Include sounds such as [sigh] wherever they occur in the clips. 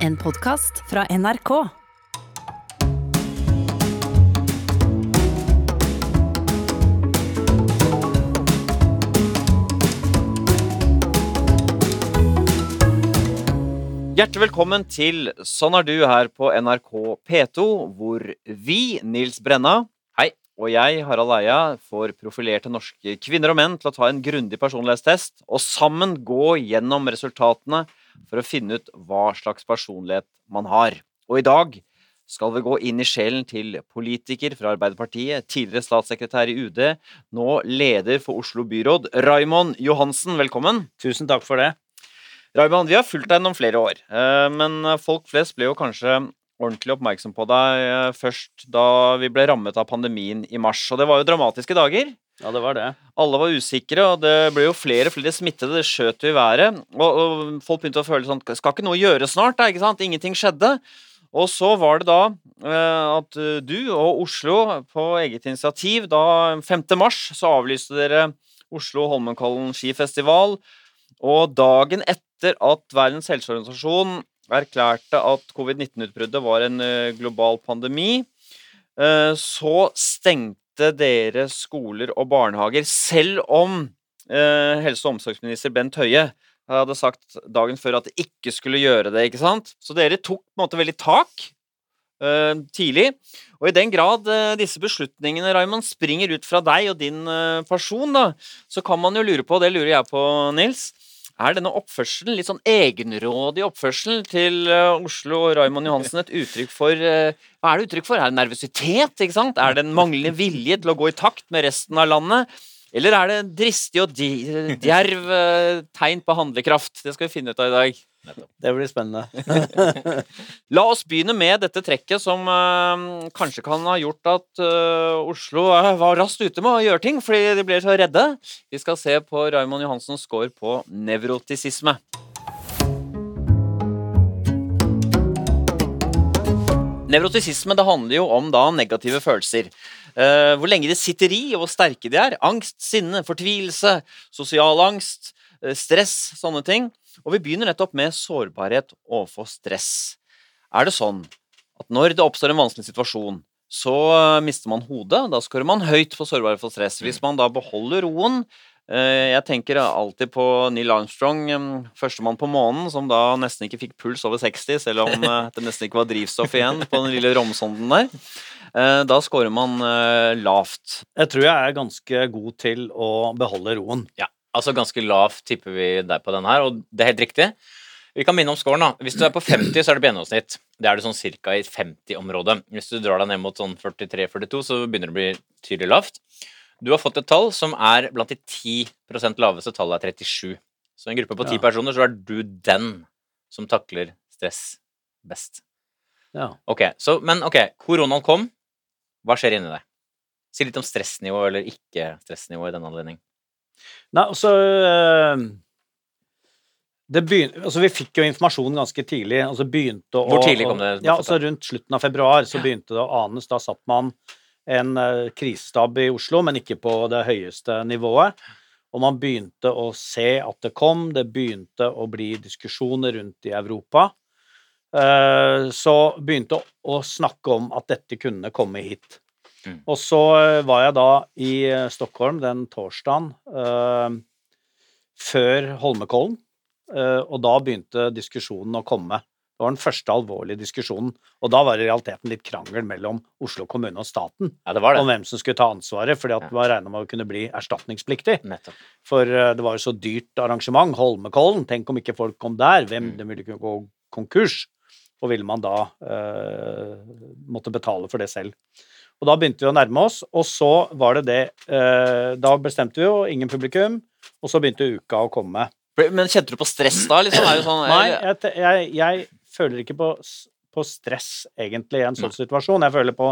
En podkast fra NRK. Hjertelig velkommen til Sånn er du her på NRK P2, hvor vi, Nils Brenna, hei, og jeg, Harald Eia, får profilerte norske kvinner og menn til å ta en grundig personlighetstest, og sammen gå gjennom resultatene for å finne ut hva slags personlighet man har. Og i dag skal vi gå inn i sjelen til politiker fra Arbeiderpartiet, tidligere statssekretær i UD, nå leder for Oslo byråd, Raymond Johansen. Velkommen. Tusen takk for det. Raymond, vi har fulgt deg gjennom flere år, eh, men folk flest ble jo kanskje ordentlig oppmerksom på deg eh, først da vi ble rammet av pandemien i mars. Og det var jo dramatiske dager. Ja, det var det. Alle var usikre, og det ble jo flere og flere smittede. Det skjøt jo i været. Og, og, folk begynte å føle sånn Skal ikke noe gjøres snart? da, ikke sant? Ingenting skjedde. Og så var det da eh, at du og Oslo på eget initiativ da 5. mars så avlyste dere Oslo Holmenkollen skifestival. Og dagen etter at Verdens helseorganisasjon erklærte at covid-19-utbruddet var en eh, global pandemi, eh, så stengte dere skoler og barnehager, selv om eh, helse- og omsorgsminister Bent Høie hadde sagt dagen før at de ikke skulle gjøre det. ikke sant? Så dere tok på en måte veldig tak eh, tidlig. Og i den grad eh, disse beslutningene Raymond, springer ut fra deg og din uh, person, da, så kan man jo lure på, og det lurer jeg på, Nils er denne oppførselen, litt sånn egenrådig oppførsel til Oslo og Raymond Johansen et uttrykk for Hva er det uttrykk for? Er det nervøsitet? ikke sant? Er det en manglende vilje til å gå i takt med resten av landet? Eller er det dristig og djerv tegn på handlekraft? Det skal vi finne ut av i dag. Det blir spennende. [laughs] La oss begynne med dette trekket som uh, kanskje kan ha gjort at uh, Oslo uh, var raskt ute med å gjøre ting fordi de ble så redde. Vi skal se på Raymond Johansens score på nevrotisisme. Nevrotisisme det handler jo om da negative følelser. Hvor lenge de sitter i, og hvor sterke de er. Angst, sinne, fortvilelse, sosial angst, stress, sånne ting. Og vi begynner nettopp med sårbarhet overfor stress. Er det sånn at når det oppstår en vanskelig situasjon, så uh, mister man hodet? Da skårer man høyt på sårbarhet for stress. Hvis man da beholder roen jeg tenker alltid på Neil Armstrong, førstemann på månen, som da nesten ikke fikk puls over 60, selv om det nesten ikke var drivstoff igjen på den lille romsonden der. Da scorer man lavt. Jeg tror jeg er ganske god til å beholde roen. Ja, altså ganske lavt tipper vi deg på den her, og det er helt riktig. Vi kan minne om scoren, da. Hvis du er på 50, så er det på gjennomsnitt. Det er du sånn cirka i 50-området. Hvis du drar deg ned mot sånn 43-42, så begynner det å bli tydelig lavt. Du har fått et tall som er blant de 10 laveste tallet er 37. Så i en gruppe på ti ja. personer, så er du den som takler stress best. Ja. Ok, så, Men ok, koronaen kom. Hva skjer inni deg? Si litt om stressnivå eller ikke-stressnivå i denne anledning. Nei, altså begynte, altså Vi fikk jo informasjon ganske tidlig. altså begynte å, Hvor tidlig kom det? ja, altså Rundt slutten av februar så begynte det å anes. Da satt man en uh, krisestab i Oslo, men ikke på det høyeste nivået. Og man begynte å se at det kom. Det begynte å bli diskusjoner rundt i Europa. Uh, så begynte å snakke om at dette kunne komme hit. Mm. Og så var jeg da i Stockholm den torsdagen uh, før Holmenkollen, uh, og da begynte diskusjonen å komme. Det var den første alvorlige diskusjonen, og da var det i realiteten litt krangel mellom Oslo kommune og staten ja, det det. om hvem som skulle ta ansvaret, fordi at det var regna med å kunne bli erstatningspliktig. Nettopp. For det var jo så dyrt arrangement, Holmenkollen, tenk om ikke folk kom der, hvem mm. de ville kunne gå konkurs? Og ville man da måtte betale for det selv? Og da begynte vi å nærme oss, og så var det det eh, Da bestemte vi jo ingen publikum, og så begynte uka å komme. Men kjente du på stress da? Liksom? Sånn, Nei, jeg, jeg, jeg, føler ikke på, på, stress egentlig i en sånn situasjon. Jeg føler på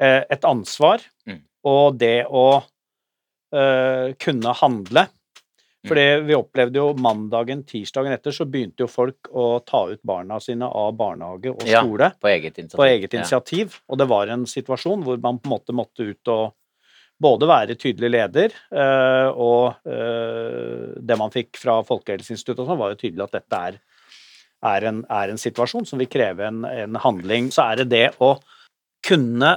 eh, et ansvar mm. og det å eh, kunne handle. Mm. Fordi vi opplevde jo mandagen, tirsdagen etter, så begynte jo folk å ta ut barna sine av barnehage og skole. Ja, på eget initiativ. På eget initiativ. Ja. Og det var en situasjon hvor man på en måte måtte ut og både være tydelig leder, øh, og øh, det man fikk fra Folkehelseinstituttet, sånn, var jo tydelig at dette er er en, er en situasjon som vil kreve en, en handling, så er det det å kunne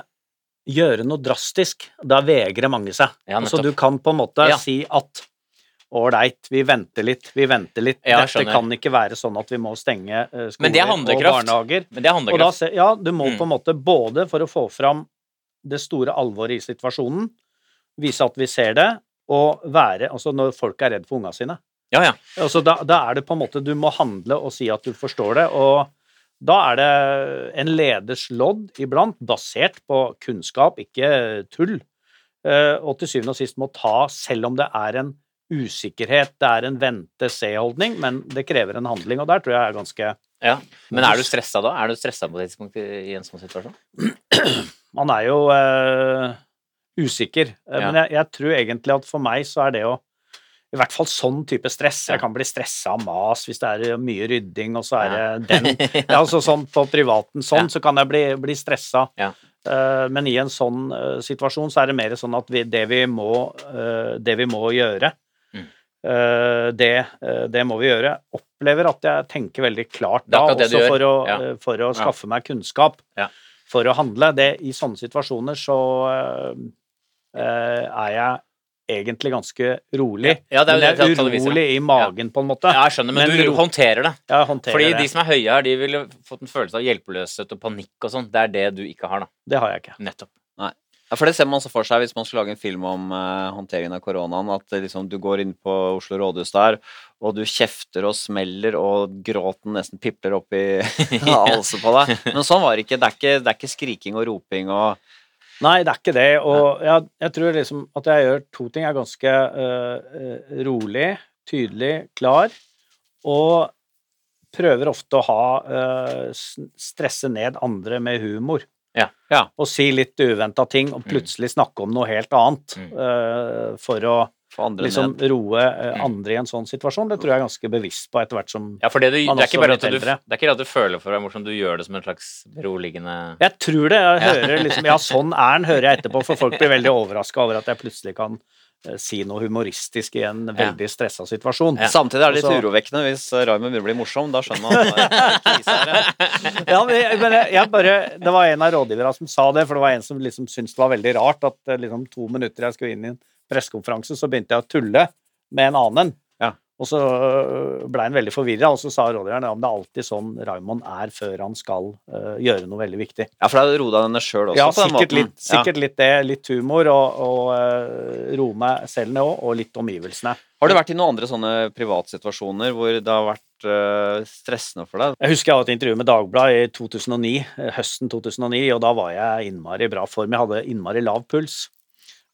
gjøre noe drastisk. Da vegrer mange seg. Ja, altså, du kan på en måte Ja. si at ålreit, vi venter litt, vi venter litt. Ja, Dette kan ikke være sånn at vi må stenge eh, Men det er skoler og barnehager. Men det er Og da, ja, du må Mm. på en måte både for å få fram det store alvoret i situasjonen, vise at vi ser det, og være Altså når folk er redd for unga sine. Ja, ja. Altså da, da er det på en måte Du må handle og si at du forstår det, og da er det en leders lodd iblant, basert på kunnskap, ikke tull, eh, og til syvende og sist må ta, selv om det er en usikkerhet, det er en vente-se-holdning, men det krever en handling, og der tror jeg er ganske ja. Men er du stressa da? Er du stressa på et tidspunkt i en sånn situasjon? [clears throat] Man er jo uh, usikker, eh, Ja. men jeg, jeg tror egentlig at for meg så er det å i hvert fall sånn type stress. Jeg kan bli stressa av mas hvis det er mye rydding, og så er det den [laughs] ja, altså sånn På privaten sånn, så kan jeg bli, bli stressa. Ja. Uh, men i en sånn uh, situasjon så er det mer sånn at vi, det, vi må, det vi må gjøre, det, eh, det må vi gjøre. Opplever at jeg tenker veldig klart da, også for å, Ja. eh, for å Ja. skaffe meg kunnskap Ja. for å handle. Det, I sånne situasjoner så uh, er jeg egentlig ganske rolig. Ja, det er men jeg er urolig i magen, på en måte. Ja, jeg skjønner, men, Men du håndterer det. Jeg håndterer Fordi det. de som er høye her, de ville fått en følelse av hjelpeløshet og panikk og sånn. Det er det du ikke har, da. Det har jeg ikke. Nettopp. Ja, for det ser man så for seg hvis man skulle lage en film om uh, håndteringen av koronaen. At liksom, du går inn på Oslo rådhus der, og du kjefter og smeller, og gråten nesten pipler opp i [laughs] halsen på deg. Men sånn var det ikke. Det er ikke, det er ikke skriking og roping og Nei, det er ikke det. Og jeg, jeg tror liksom at jeg gjør to ting. Jeg er ganske eh, eh, rolig, tydelig, klar, og prøver ofte å ha uh, stresse ned andre med humor. Ja. Ja. Og si litt uventa ting, og plutselig snakke om noe helt annet. Mm. eh, for å liksom ned. roe Mm. andre i en sånn situasjon. Det tror jeg er ganske bevisst på etter hvert som Ja, for det, du, Man det, er ikke bare at du, eldre. det er ikke at du føler for deg morsomt, du gjør det som en slags beroligende Jeg tror det. Jeg hører liksom Ja, sånn er den, hører jeg etterpå, for folk blir veldig overraska over at jeg plutselig kan si noe humoristisk i en veldig stressa situasjon. Ja. Samtidig er det litt Også... urovekkende hvis eh, Raymond begynner å bli morsom. Da skjønner man at [laughs] ja. Men, jeg, men jeg, bare, det var en av rådgiverne som sa det, for det var en som liksom syntes det var veldig rart at eh, liksom to minutter jeg skulle inn i en pressekonferanse, så begynte jeg å tulle med en annen. Og så øh, ble han veldig forvirra, og så sa rådgiveren om det er alltid sånn Raymond er før han skal uh, gjøre noe veldig viktig. ja, for da roa henne sjøl også Ja, sikkert litt, sikkert litt det. Litt humor og, og uh, roe meg selv ned òg, og litt omgivelsene. Har du vært i noen andre sånne privatsituasjoner hvor det har vært stressende for deg? Jeg husker jeg hadde et intervju med Dagbladet i 2009, eh, høsten 2009, og da var jeg innmari i bra form. Jeg hadde innmari lav puls.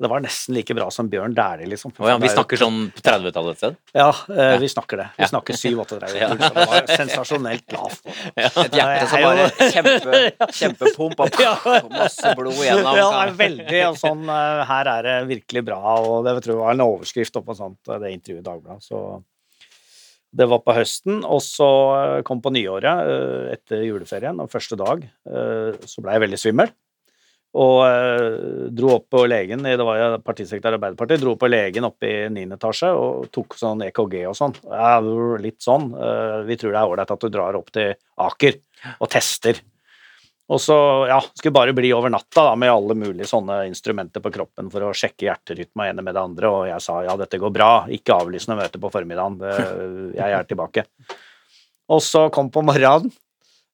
Det var nesten like bra som Bjørn Dæhlie, liksom. Oh, ja, Vi er snakker sånn på 30-tallet et sted? Ja, eh, Ja. vi snakker det. Vi snakker 7-38 ja. Det var sensasjonelt lavt. Et hjerte som bare kjempe, kjempepump og [laughs] masse blod gjennom. Ja, det er veldig og sånn eh, Her er det virkelig bra, og det tror jeg var en overskrift oppå sånt, eh, det intervjuet i Dagbladet. Så det var på høsten, og så eh, kom på nyåret etter juleferien, og første dag så ble jeg veldig svimmel. Og eh, dro opp på legen, det var jo partisekretær i Arbeiderpartiet, dro opp på legen oppe i 9. etasje og tok sånn EKG og sånn. Ja, litt sånn. eh, vi tror det er ålreit at du drar opp til Aker og tester. Og så, ja, skulle bare bli over natta da, med alle mulige sånne instrumenter på kroppen for å sjekke hjerterytma ene med det andre, og jeg sa ja, dette går bra, ikke avlys noe møte på formiddagen, jeg er tilbake. Og så kom på morgenen,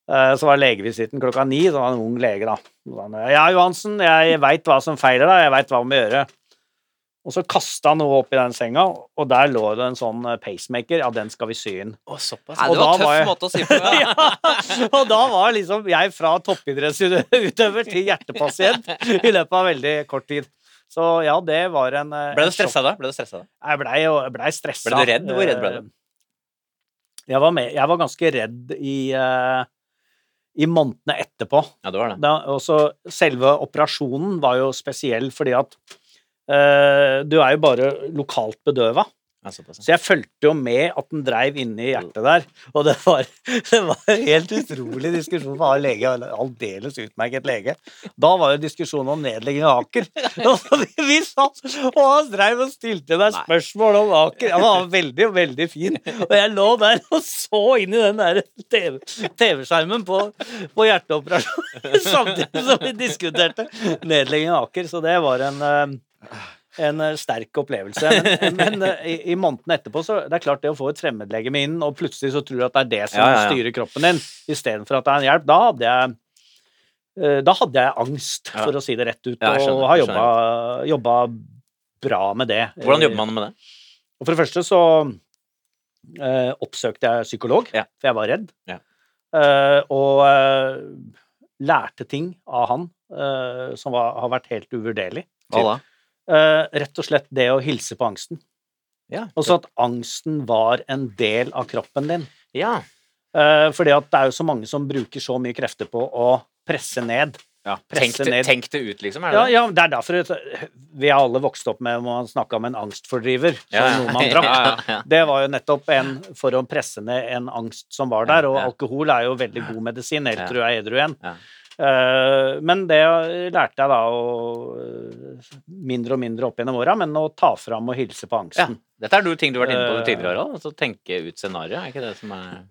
så var legevisitten klokka ni, så var det en ung lege da. Så han, Ja, Johansen, jeg veit hva som feiler deg, jeg veit hva vi må gjøre. Og så kasta han noe opp i den senga, og der lå det en sånn eh, pacemaker, ja, den skal vi sy inn. Å, såpass. Nei, det var en tøff var jeg- måte å si på. Ja. [laughs] ja, og da var liksom jeg fra toppidrettsutøver til hjertepasient i løpet av veldig kort tid. Så ja, det var en eh, Ble du stressa da? Ble du stressa da? Jeg blei ble stressa. Ble du redd? Hvor redd ble du? Eh, Jeg var, med, jeg var ganske redd i, eh, i månedene etterpå. Ja, det var det. Da, også selve operasjonen var jo spesiell fordi at eh, du er jo bare lokalt bedøva. Så jeg fulgte jo med at den dreiv inni hjertet der. Og det var, [laughs] det var en helt utrolig diskusjon. For han lege aldeles utmerket lege. Da var det diskusjon om nedlegging av Aker. [laughs] Vi, satt, og han dreiv og stilte deg spørsmål om Aker. Han var veldig, veldig fin. Og jeg lå der og så inn i den der TV TV-skjermen på, på hjerteoperasjon [laughs] samtidig som vi diskuterte nedlegging av Aker. Så det var en eh, en eh, sterk opplevelse. Men, [laughs] men eh, i, i måneden etterpå så det er klart det å få et fremmedlegeme inn, og plutselig så tror du at det er det som Ja, ja, ja. styrer kroppen din, istedenfor at det er en hjelp, da hadde jeg eh, da hadde jeg angst, for å si det rett ut, jeg og har jobba, jobba bra med det. Hvordan jobber man med det? Og for det første så eh, oppsøkte jeg psykolog, for jeg var redd. Ja. Eh, og eh, lærte ting av han som var, har vært helt uvurderlig. Hva da? Eh, rett og slett det å hilse på angsten. Ja. Og så at angsten var en del av kroppen din. ja. Uh, fordi at det er jo så mange som bruker så mye krefter på å presse ned. Ja, Presse det, ned. tenk det ut, liksom. Er det Ja, ja, det er derfor vi har alle vokst opp med å snakke om en angstfordriver. Ja, ja. noe man drakk. Det var jo nettopp en for å presse ned en angst som var der, og alkohol er jo veldig god medisin, helt Ja. jeg edru igjen. Eh, men det lærte jeg da å eh, mindre og mindre opp gjennom åra, men å ta fram og hilse på angsten. Ja. Dette er du ting du har vært inne på Eh, tidligere, Harald. Altså tenke ut scenarioet. er ikke det som er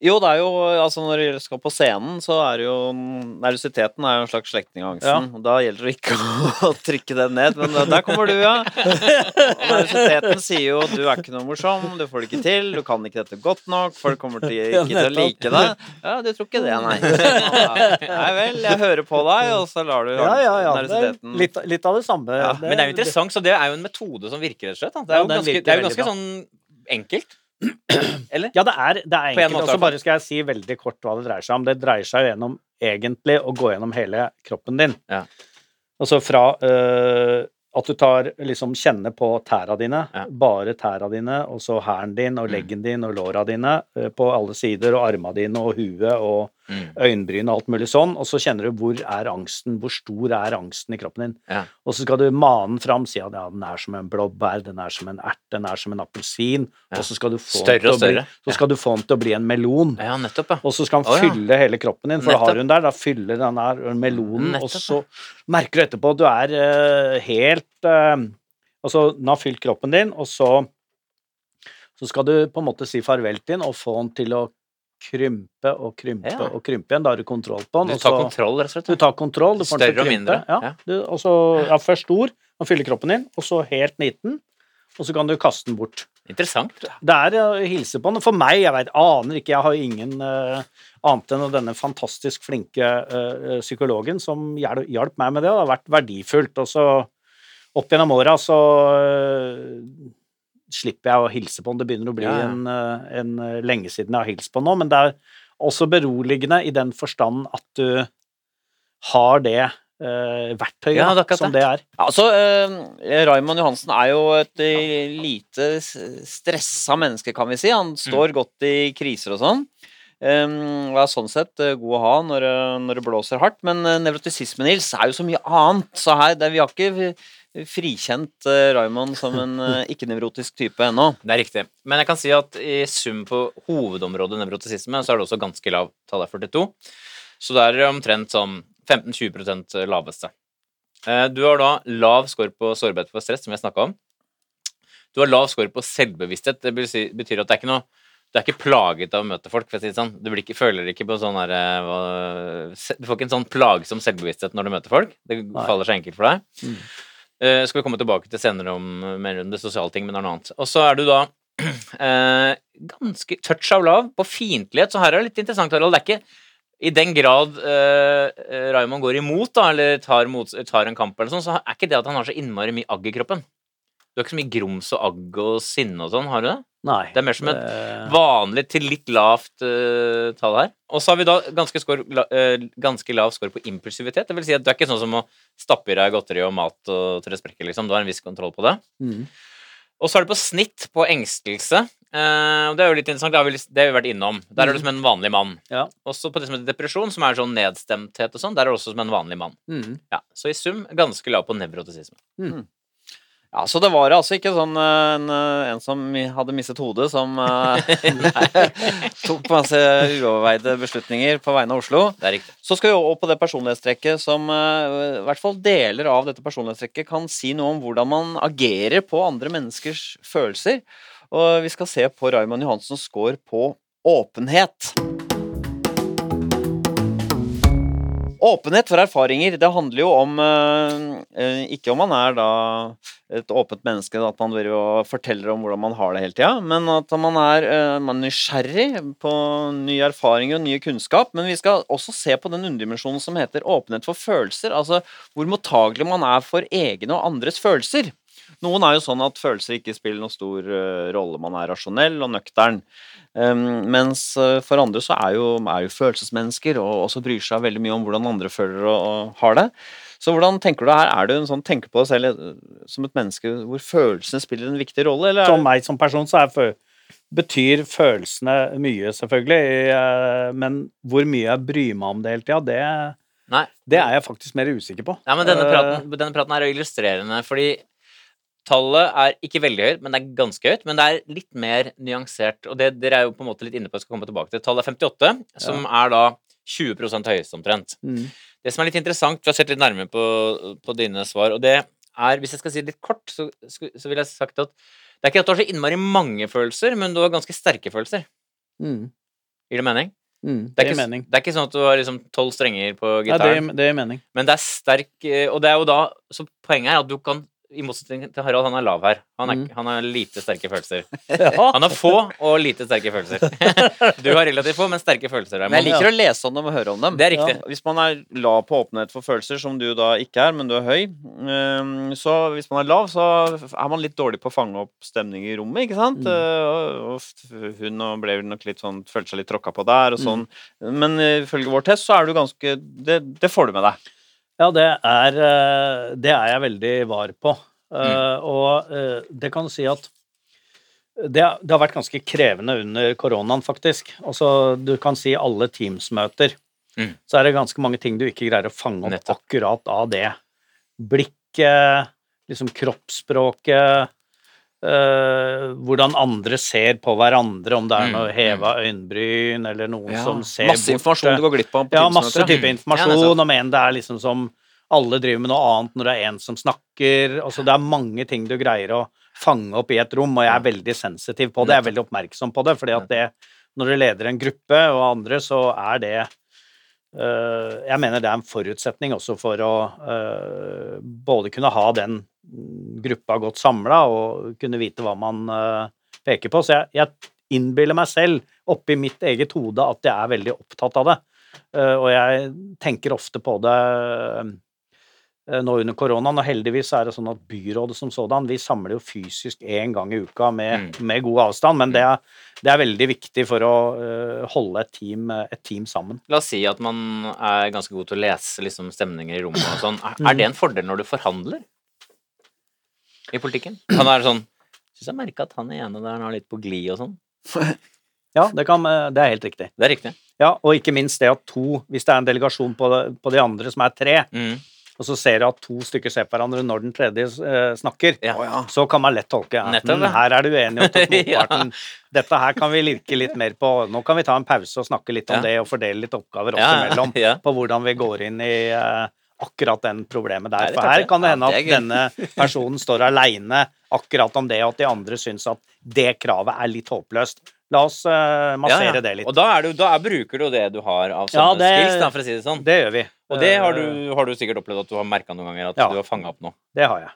Jo, det er jo Altså, når du skal på scenen, så er det jo Nervøsiteten er jo en slags slektning av angsten. Og da gjelder det ikke [laughs] å trykke den ned, men der kommer du, ja. Og nervøsiteten sier jo du er ikke noe morsom, du får det ikke til, du kan ikke dette godt nok, folk kommer til ikke til å like deg. Ja, du tror ikke det, nei. [laughs] Nei vel, jeg hører på deg, og så lar du Ja, ja, ja. Er nervøsiteten litt, litt av det samme. Ja, Men det er jo interessant, så det er jo en metode som virker, rett og slett. Det er jo ganske, det er jo ganske sånn enkelt. Eller? Ja, det er, det er enkelt. Og så bare skal jeg si veldig kort hva det dreier seg om. Det dreier seg jo gjennom egentlig å gå gjennom hele kroppen din. Ja. Altså fra øh, at du tar liksom kjenner på tæra dine, Ja. bare tæra dine, og så hæren din og Mm. leggen din og låra dine øh, på alle sider, og arma dine og huet og Mm. øyenbryn og alt mulig sånn, og så kjenner du hvor er angsten, hvor stor er angsten i kroppen din. Ja. Og så skal du mane den fram, si at ja, den er som en blåbær, den er som en ert, den er som en appelsin, Ja. og så skal du få Større og å bli, så skal du få den til å bli en melon. Ja, nettopp, ja. Og så skal den oh, fylle hele kroppen din, for da Nettopp. har hun der, da fyller den der melonen, og Nettopp, så merker du etterpå at du er uh, helt uh, Altså, den har fylt kroppen din, og så så skal du på en måte si farvel til den og få den til å krympe og krympe Ja. og krympe igjen. Da har du kontroll på den. Du tar kontroll, rett og du tar kontroll, du får den til Større å og krympe. mindre, Ja, ja. Du, også, ja, først stor, man fyller kroppen din, og så helt liten, og så kan du kaste den bort. Interessant. Det er å hilse på den. For meg, jeg vet, aner ikke, jeg har ingen uh, annet enn denne fantastisk flinke uh, psykologen som hjalp meg med det, og det har vært verdifullt. Og så opp gjennom åra så eh, slipper jeg å hilse på den. Det begynner å bli Ja. En, eh, en eh, lenge siden jeg har hilst på den nå, men det er også beroligende i den forstand at du har det eh, verktøyet Ja, det som det. det er. Ja, altså, eh, Raymond Johansen er jo et eh, lite stressa menneske, kan vi si. Han står godt i kriser og sånn. Um, er sånn sett god å ha når, når det blåser hardt. Men uh, nevrotisisme, Nils, er jo så mye annet. Så her, det, vi har ikke frikjent uh, Raymond som en eh, [laughs] ikke-nevrotisk type ennå. Det er riktig. Men jeg kan si at i sum på hovedområdet nevrotisisme, så er det også ganske lav. Tallet er 42. Så det er omtrent sånn 15-20% laveste. Eh, Du har da lav score på sårbarhet for stress, som jeg snakka om. Du har lav score på selvbevissthet. Det betyr at det er ikke noe du er ikke plaget av å møte folk. for å si det sånn. Du blir ikke, føler ikke på sånn hva- Du får ikke en sånn plagsom selvbevissthet når du møter folk. Det faller seg enkelt for deg. Mm. Eh, skal vi komme tilbake til senere om eh, mer om det sosiale ting, men det er noe annet. Og så er du da uh, [clears throat] ganske touch av lav på fiendtlighet, så her er det litt interessant, Harald. Det er ikke i den grad eh, Raymond går imot, da, eller tar, mot, tar en kamp, eller sånn, så er ikke det at han har så innmari mye agg i kroppen. Du har ikke så mye grums og agg og sinne og sånn, har du det? Nei. Det er mer som et vanlig til litt lavt uh, tall her. Og så har vi da ganske, score, la, uh, ganske lav score på impulsivitet. Det vil si at du er ikke sånn som å stappe i deg godteri og mat og til det sprekker, liksom. Du har en viss kontroll på det. Mm. Og så er det på snitt på engstelse. Uh, det er jo litt interessant, det har vi, det har vi vært innom. Der er du som en vanlig mann. Ja. Også på det som heter depresjon, som er sånn nedstemthet og sånn, der er du også som en vanlig mann. Mm. Ja, Så i sum ganske lav på nevrotisisme. Ja, Så det var altså ikke sånn eh, en, eh, en som hadde mistet hodet, som eh, [laughs] [laughs] tok masse uoverveide beslutninger på vegne av Oslo. Det er riktig. Så skal vi over på det personlighetstrekket som i hvert fall deler av dette personlighetstrekket kan si noe om hvordan man agerer på andre menneskers følelser. Og vi skal se på Raymond Johansens score på åpenhet. Åpenhet for erfaringer, det handler jo om eh, eh, Ikke om man er da et åpent menneske, at man vil og forteller om hvordan man har det hele tida, men at man er, eh, man er nysgjerrig på nye erfaringer og nye kunnskap. Men vi skal også se på den underdimensjonen som heter åpenhet for følelser. Altså hvor mottagelig man er for egne og andres følelser. Noen er jo sånn at følelser ikke spiller noen stor eh, rolle. Man er rasjonell og nøktern. Um, mens eh, for andre så er jo, er jo følelsesmennesker og også bryr seg veldig mye om hvordan andre føler og, og har det. Så hvordan tenker du her? Er du en sånn, tenker på deg selv eh, som et menneske hvor følelsene spiller en viktig rolle, eller er Som meg som person, så er fø- betyr følelsene mye, selvfølgelig. Men hvor mye jeg bryr meg om det hele tida, det, Nei. det er jeg faktisk mer usikker på. Ja, men denne praten, denne praten er illustrerende, fordi tallet er ikke veldig høyt, men det er ganske høyt. Men det er litt mer nyansert, og det dere er jo på en måte litt inne på, jeg skal komme tilbake til. Tallet er 58, som er da 20% høyest omtrent. Mm. Det som er litt interessant, vi har sett litt nærmere på, på dine svar, og det er, hvis jeg skal si det litt kort, så, så vil jeg sagt at det er ikke at du har så innmari mange følelser, men du har ganske sterke følelser. Mm. Gir det mening? Mm. Det Det er, ikke, det er ikke sånn at du har liksom tolv strenger på Ja, det, gitaren, gir- det gir mening. men det er sterk eh, Og det er jo da Så poenget er at du kan i motsetning til Harald, han er lav her. Han, er, Mm. han har lite sterke følelser. [laughs] Ja. Han har få og lite sterke følelser. [laughs] Du har relativt få, men sterke følelser. Men jeg liker liker å lese om dem og høre om dem. Det er riktig. Ja. Hvis man er lav på åpenhet for følelser, som du da ikke er, men du er høy, ehm, så hvis man er lav, så er man litt dårlig på å fange opp stemning i rommet, ikke sant? Mm. Eh, og- hun og ble nok litt sånn, følte seg litt tråkka på der og sånn. Men eh, ifølge vår test så er du ganske Det, det får du med deg. Ja, det er, eh, det er jeg veldig var på. Eh, Og eh, det kan du si at det, det har vært ganske krevende under koronaen, faktisk. Altså, du kan si alle Teams-møter. Mm. Så er det ganske mange ting du ikke greier å fange opp Nettopp. akkurat av det. Blikket, liksom kroppsspråket, eh, hvordan andre ser på hverandre, om det er Mm, noe heva øyenbryn, eller noen Ja. som ser Masse bort, informasjon du går glipp av på ja, masse type Mm. Ja, informasjon, nettopp. om en det er liksom som alle driver med noe annet når det er en som snakker. Altså, det er mange ting du greier å fange opp i et rom, og jeg er veldig sensitiv på det. Jeg er veldig oppmerksom på det, fordi at det, når du leder en gruppe og andre, så er det uh, Jeg mener det er en forutsetning også for å uh, både kunne ha den mm, gruppa godt samla og kunne vite hva man øh, peker på. Så jeg, jeg innbiller meg selv oppi mitt eget hode at jeg er veldig opptatt av det. Eh, og jeg tenker ofte på det eh, nå under koronaen, og heldigvis er det sånn at byrådet som sådan, vi samler jo fysisk én gang i uka med, Mm. med god avstand, men det er, det er veldig viktig for å eh, holde et team, et team sammen. La oss si at man er ganske god til å lese liksom, stemninger i rommet og sånn. Er, er det en fordel når du forhandler i politikken? Han er sånn Syns jeg merka at han ene der han er litt på glid og sånn. [laughs] Ja, det, kan, eh, det er helt riktig. Det er riktig. Ja, og ikke minst det at to, hvis det er en delegasjon på, på de andre som er tre, Mm. og så ser du at to stykker ser på hverandre når den tredje eh, snakker, Ja. Så kan man lett tolke at Nettopp, "Mm, ja. her er du enig, [laughs] Ja. motparten Dette her kan vi lirke litt mer på. Nå kan vi ta en pause og snakke litt om Ja. det, og fordele litt oppgaver oss Ja, ja, imellom [laughs] ja. på hvordan vi går inn i eh, akkurat den problemet der. For er her kan det hende at denne personen står aleine akkurat om det, og at de andre syns at det kravet er litt håpløst. La oss eh, massere Ja, ja. det litt. Og da, er du, da er, bruker du det du har av Ja, sånne det- skills, da, for å si det sånn. Det gjør vi. Og det har Eh, du, har du sikkert opplevd at du har merka noen ganger, at Ja. du har fanga opp noe. Det har jeg.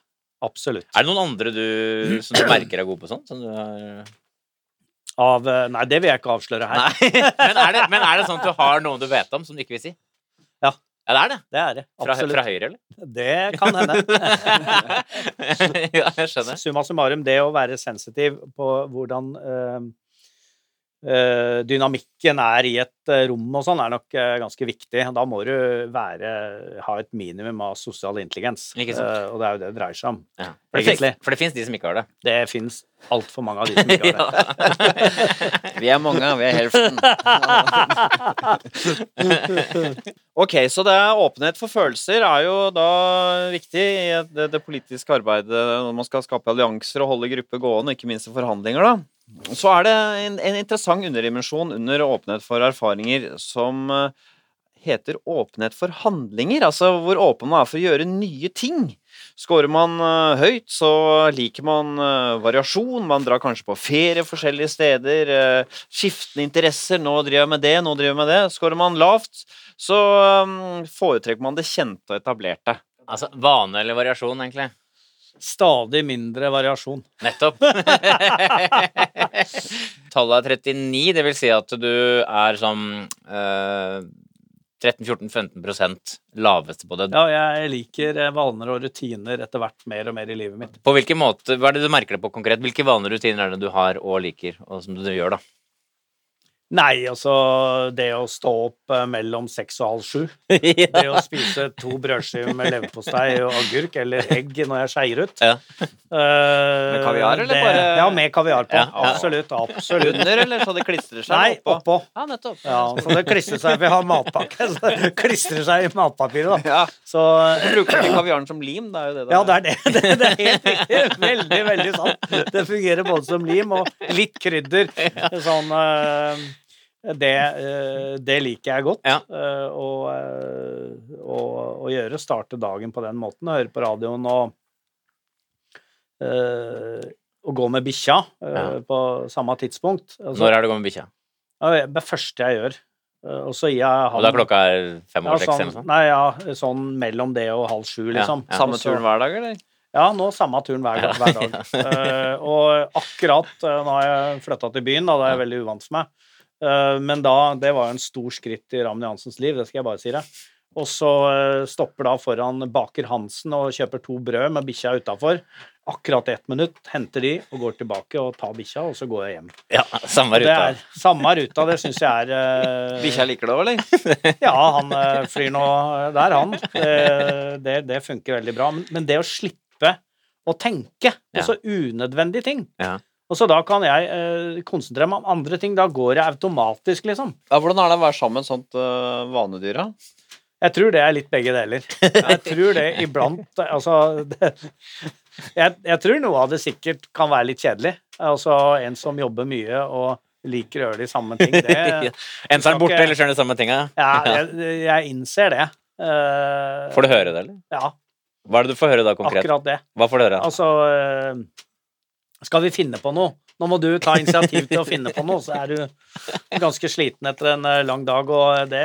Absolutt. Er det noen andre du, som du merker er gode på sånn? Som du har... Av eh, Nei, det vil jeg ikke avsløre her. Nei, [laughs] men er, det, men er det sånn at du har noen du vet om som du ikke vil si? Ja. Ja, det er det. Det er det. Fra, Absolutt. fra høyre, eller? Det kan hende. [laughs] ja, jeg skjønner. Summa summarum, det å være sensitiv på hvordan eh, dynamikken er i et eh, rom og sånn, er nok eh, ganske viktig. Da må du være, ha et minimum av sosial intelligens. Ikke sant. Eh, og det er jo det det dreier seg om. Ja. For det finnes, For det fins de som ikke har det. Det fins altfor mange av de som ikke har det. [laughs] Vi er mange, vi er helften. [laughs] ok, så det er åpenhet for følelser er jo da viktig i det, det politiske arbeidet når man skal skape allianser og holde grupper gående, ikke minst i forhandlinger, da. Så er det en, en interessant underdimensjon under åpenhet for erfaringer som eh, heter åpenhet for handlinger, altså hvor åpen man er for å gjøre nye ting. Skårer man eh, høyt, så liker man eh, variasjon. Man drar kanskje på ferie forskjellige steder. skiftende interesser. Nå driver jeg med det, nå driver jeg med det. Skårer man lavt, så foretrekker man det kjente og etablerte. Altså vane eller variasjon, egentlig. Stadig mindre variasjon. Nettopp. [laughs] Tallet er 39, det vil si at du er sånn eh, 13-14-15 laveste på det. Ja, jeg liker eh, vaner og rutiner etter hvert mer og mer i livet mitt. På hvilken måte, Hva er det du merker det på konkret? Hvilke vaner og rutiner er det du har og liker, og som du gjør, da? Nei, altså det å stå opp eh, mellom seks og halv sju. [laughs] [laughs] Det å spise to brødskiver med leverpostei og agurk eller egg når jeg skeier ut. Ja. med kaviar, eller bare- Ja, med kaviar på. Ja, ja. Absolutt. Absolutt. Under, eller så det klistrer seg Nei, oppå? oppå. Ja, nettopp. Ja, så det klistrer seg Vi har matpakke, så det klistrer seg i matpapiret, da. Ja, Så Bruker ikke kaviaren som lim, det er jo det Da. ja, det er det. [laughs] Det, det er helt riktig. Veldig, veldig sant. Det fungerer både som lim og litt krydder. Sånn eh, det, eh, det liker jeg godt Ja. eh, å, eh, å, å gjøre. Starte dagen på den måten. Høre på radioen og og gå med bikkja Ja. på samme tidspunkt. Altså, Når er det å gå med bikkja? det er det første jeg gjør. Og så gir jeg han Og da klokka er fem ja, over seks? sånn? Nei, ja, sånn mellom det og halv sju, liksom. ja. Samme turen hver dag, eller? Ja, nå samme turen hver, dag- hver dag. [laughs] Eh, og akkurat nå har jeg flytta til byen, da, det er jeg veldig uvant for meg. Eh, men da, det var jo en stor skritt i Raymond Jansens liv, det skal jeg bare si deg. Og så eh, stopper da foran Baker Hansen og kjøper to brød med bikkja utafor. Akkurat ett minutt, henter de og går tilbake og tar bikkja, og så går jeg hjem. Ja, samme Det ruta. er samme ruta, det syns jeg er uh... Bikkja liker det òg, eller? ja, han uh, flyr nå der, han. Det, det, det funker veldig bra. Men, men det å slippe å tenke på Ja. så unødvendige ting Ja. Og så da kan jeg eh, konsentrere meg om andre ting. Da går jeg automatisk, liksom. Ja, hvordan er det å være sammen med sånt uh, vanedyr, da? Jeg tror det er litt begge deler. Jeg tror det iblant Altså det, jeg, jeg tror noe av det sikkert kan være litt kjedelig. Altså en som jobber mye og liker å gjøre de samme ting, det [laughs] En som er borte, eller gjør skjønner samme tinga? [laughs] Ja, jeg, jeg innser det. Uh, Får du høre det, eller? Ja, Hva er det du får høre da, konkret? akkurat det. Hva får du høre? Altså eh, Skal vi finne på noe? Nå må du ta initiativ til å finne på noe, så er du ganske sliten etter en eh, lang dag, og det,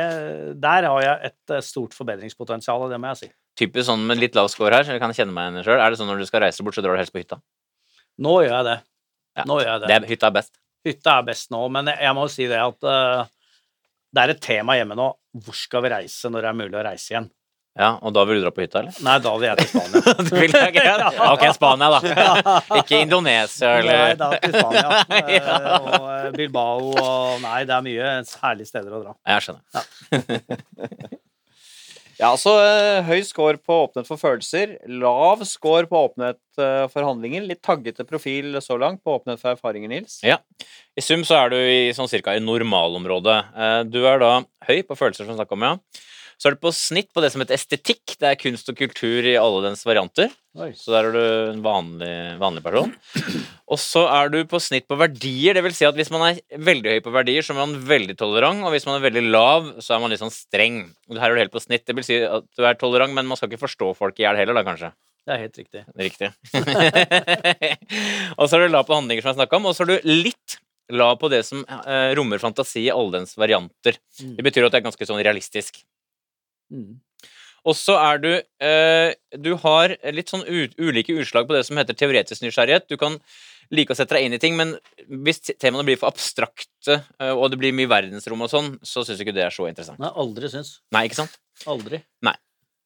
der har jeg et eh, stort forbedringspotensial, det må jeg si. Typisk sånn med litt lav score her, så jeg kan kjenne meg igjen sjøl. Er det sånn når du skal reise bort, så drar du helst på hytta? Nå gjør jeg det. Ja, Nå gjør jeg det. Det hytta er best. Hytta er best nå, men jeg må jo si det at uh, det er et tema hjemme nå. Hvor skal vi reise når det er mulig å reise igjen? Ja, Og da vil du dra på hytta, eller? Nei, da vil jeg til Spania. [laughs] Du vil jeg, greit? Ok, Spania, da. Ikke Indonesia, eller Nei, da til Spania. [laughs] Eh, og eh, Bilbao og Nei, det er mye herlige steder å dra. Jeg skjønner. Ja, [laughs] altså eh, høy score på åpenhet for følelser, lav score på åpenhet eh, for handlinger, litt taggete profil så langt på åpenhet for erfaringer, Nils. Ja. I sum så er du i sånn cirka i normalområdet. Eh, Du er da høy på følelser, som vi snakka om, ja. Så er du på snitt på det som heter estetikk. Det er kunst og kultur i alle dens varianter. Oi. Så der er du en vanlig, vanlig person. Og så er du på snitt på verdier. Det vil si at hvis man er veldig høy på verdier, så er man veldig tolerant. Og hvis man er veldig lav, så er man litt sånn streng. Her er du helt på snitt. Det vil si at du er tolerant, men man skal ikke forstå folk i hjel heller, da, kanskje. Det er helt riktig. Riktig. [laughs] og så er du lav på handlinger, som jeg snakka om, og så er du litt lav på det som eh, rommer fantasi i alle dens varianter. Mm. Det betyr at det er ganske sånn realistisk. Mm. Og så er du eh, Du har litt sånn ulike utslag på det som heter teoretisk nysgjerrighet. Du kan like å sette deg inn i ting, men hvis temaene blir for abstrakte, eh, og det blir mye verdensrom og sånn, så syns du ikke det er så interessant. Nei, aldri syns. Nei, ikke sant? Aldri. Nei.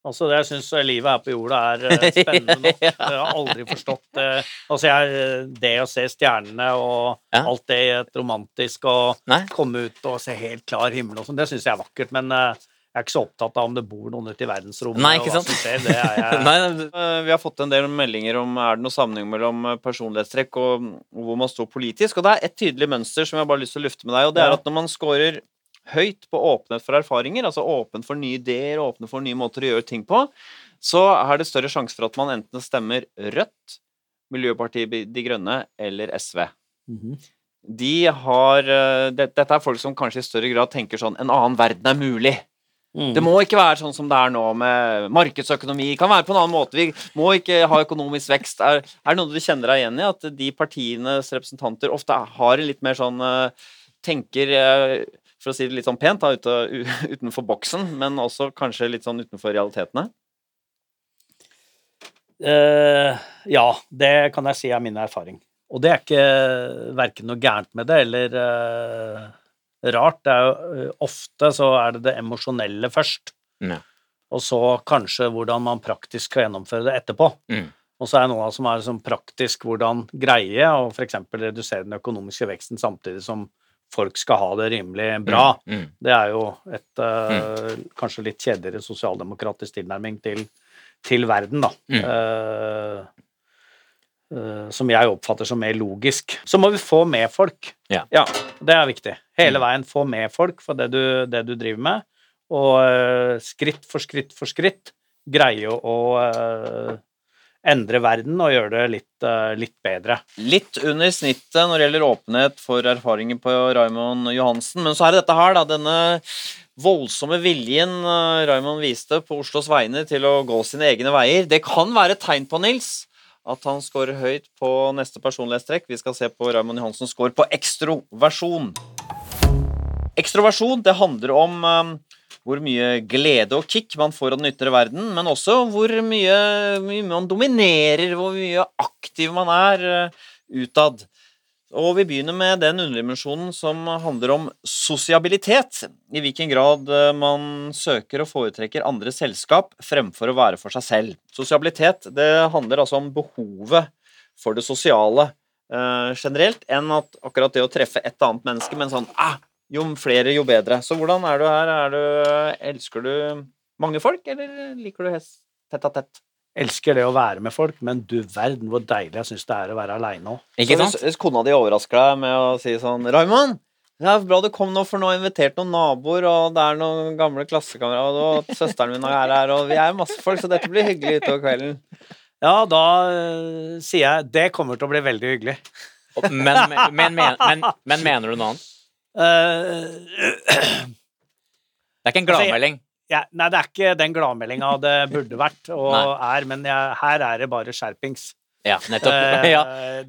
Altså, det- jeg syns livet her på jorda er eh, [laughs] spennende nok. Jeg har aldri forstått eh, Altså, jeg, det å se stjernene og Ja. alt det i et romantisk og Nei? komme ut og se helt klar himmel og sånn, det syns jeg er vakkert. Men eh, jeg er ikke så opptatt av om det bor noen ute i verdensrommet. Nei, og ikke hva sant? som skjer, det er [laughs] jeg Nei, Eh, Vi har fått en del meldinger om er det noe sammenheng mellom eh, personlighetstrekk og og hvor man står politisk. Og det er et tydelig mønster som jeg bare har lyst til å lufte med deg, og det er at når man scorer høyt på åpenhet for erfaringer, altså åpen for nye ideer, åpne for nye måter å gjøre ting på, så er det større sjanse for at man enten stemmer Rødt, Miljøpartiet De Grønne eller SV. Mhm. De har eh, det, Dette er folk som kanskje i større grad tenker sånn En annen verden er mulig. Mm. Det må ikke være sånn som det er nå med markedsøkonomi. Det kan være på en annen måte. Vi må ikke ha økonomisk vekst. Er, er det noe du kjenner deg igjen i? At de partienes representanter ofte har en litt mer sånn eh, Tenker, eh, for å si det litt sånn pent, da, [laughs] utenfor boksen, men også kanskje litt sånn utenfor realitetene? Uh, ja, det kan jeg si er min erfaring. Og det er ikke verken noe gærent med det eller eh, rart. Det er jo eh, ofte så er det det emosjonelle først, Ja. og så kanskje hvordan man praktisk skal gjennomføre det etterpå. Mm. Og så er det noe som er sånn praktisk hvordan greie å f.eks. redusere den økonomiske veksten samtidig som folk skal ha det rimelig bra. Mm. Det er jo et eh, kanskje litt kjedeligere sosialdemokratisk tilnærming til, til verden, da. Mm. Eh, som jeg oppfatter som mer logisk. Så må vi få med folk. Ja. Det er viktig. Hele Mm. veien få med folk for det du, det du driver med, og eh, skritt for skritt for skritt greie å eh, endre verden og gjøre det litt, litt bedre. Litt under snittet når det gjelder åpenhet for erfaringer på Raymond Johansen. Men så er det dette her, da. Denne voldsomme viljen Raymond viste på Oslos vegne til å gå sine egne veier. Det kan være et tegn på, Nils, at han scorer høyt på neste personlighetstrekk. Vi skal se på Raymond Johansens score på ekstroversjon. Ekstroversjon det handler om um, hvor mye glede og kick man får av den ytre verden, men også hvor mye, mye man dominerer, hvor mye aktiv man er uh, utad. Og vi begynner med den underdimensjonen som handler om sosiabilitet. I hvilken grad eh, man søker og foretrekker andre selskap fremfor å være for seg selv. Sosiabilitet det handler altså om behovet for det sosiale eh, generelt, enn at akkurat det å treffe et annet menneske, men sånn ah, jo flere, jo bedre. Så hvordan er du her? Er du, elsker du mange folk, eller liker du hest tett av tett? Elsker det å være med folk, men du verden hvor deilig jeg syns det er å være aleine òg. Ikke sant? Hvis, hvis kona di overrasker deg med å si sånn Raymond, det er bra du kom nå, for nå har jeg invitert noen naboer, og det er noen gamle klassekamerater, og søsteren min er her, og vi er masse folk, så dette blir hyggelig utover kvelden. Ja, da uh, sier jeg det kommer til å bli veldig hyggelig. Men, men, men, men, men, men mener du noe annet? Uh, [clears throat] Det er ikke en Altså, gladmelding. Ja, nei, det er ikke den gladmeldinga det burde vært og er, men jeg, her er det bare skjerpings. Ja, nettopp. Eh, [laughs] Ja,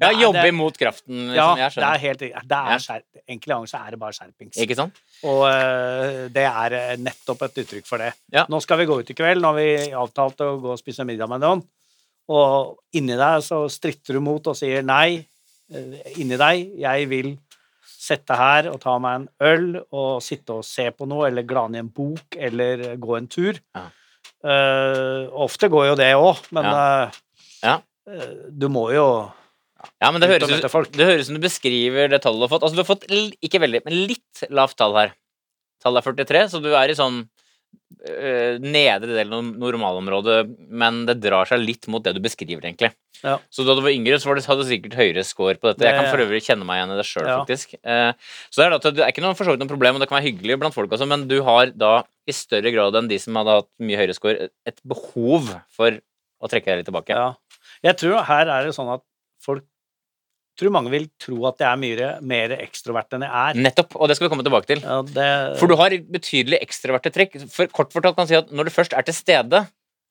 ja jobbe det- imot kraften, Ja, liksom. Jeg det er helt. Det Ja. er skjerp, Enkelte ganger så er det bare skjerpings. Ikke sant? Og øh, det er eh, nettopp et uttrykk for det. Ja. Nå skal vi gå ut i kveld, nå har vi avtalt å gå og spise middag med noen. Og inni deg så stritter du mot og sier nei. Eh, Inni deg, jeg vil sette her og ta meg en øl og sitte og se på noe, eller glane i en bok, eller gå en tur. Ja. Uh, ofte går jo det òg, men ja. Ja. Uh, du må jo Ja, men det høres, ut, det høres ut som du beskriver det tallet du har fått. Altså, du har fått ikke veldig, men litt lavt tall her. Tallet er 43, så du er i sånn nedre delen av normalområdet, men det drar seg litt mot det du beskriver, egentlig. Ja. Så da du var yngre, så var det, hadde du sikkert høyere score på dette. Jeg kan for øvrig kjenne meg igjen i det sjøl, Ja. faktisk. Eh, så det er, da, det er ikke noe, for så vidt noe problem, og det kan være hyggelig blant folk også, men du har da i større grad enn de som hadde hatt mye høyere score, et behov for å trekke deg litt tilbake. Ja. Jeg tror her er det sånn at folk tror mange vil tro at jeg er mye mer ekstrovert enn jeg er. Nettopp, og det skal vi komme tilbake til. Ja, det, For du har betydelig ekstroverte trekk. For kort fortalt kan jeg si at når du først er til stede,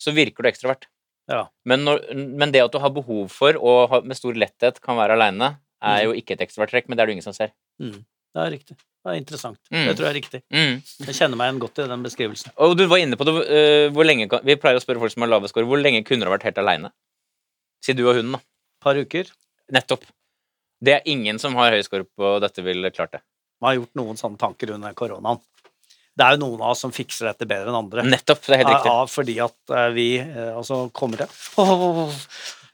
så virker du ekstrovert. Ja. Men, når, men det at du har behov for og med stor letthet kan være aleine, er jo ikke et ekstrovert trekk, men det er det ingen som ser. mm, det er riktig. Det er interessant. Mm. Det tror jeg er riktig. Mm. Jeg kjenner meg igjen godt i den beskrivelsen. Og du var inne på det, uh, hvor lenge Vi pleier å spørre folk som har lave score, hvor lenge kunne du ha vært helt aleine? Si du og hunden, da. Par uker. Nettopp. Det er ingen som har høy score på dette, ville klart det. Man har gjort noen sånne tanker under koronaen. det er jo noen av oss som fikser dette bedre enn andre. Nettopp. Det er helt riktig. Ja, fordi at eh, vi eh, altså kommer til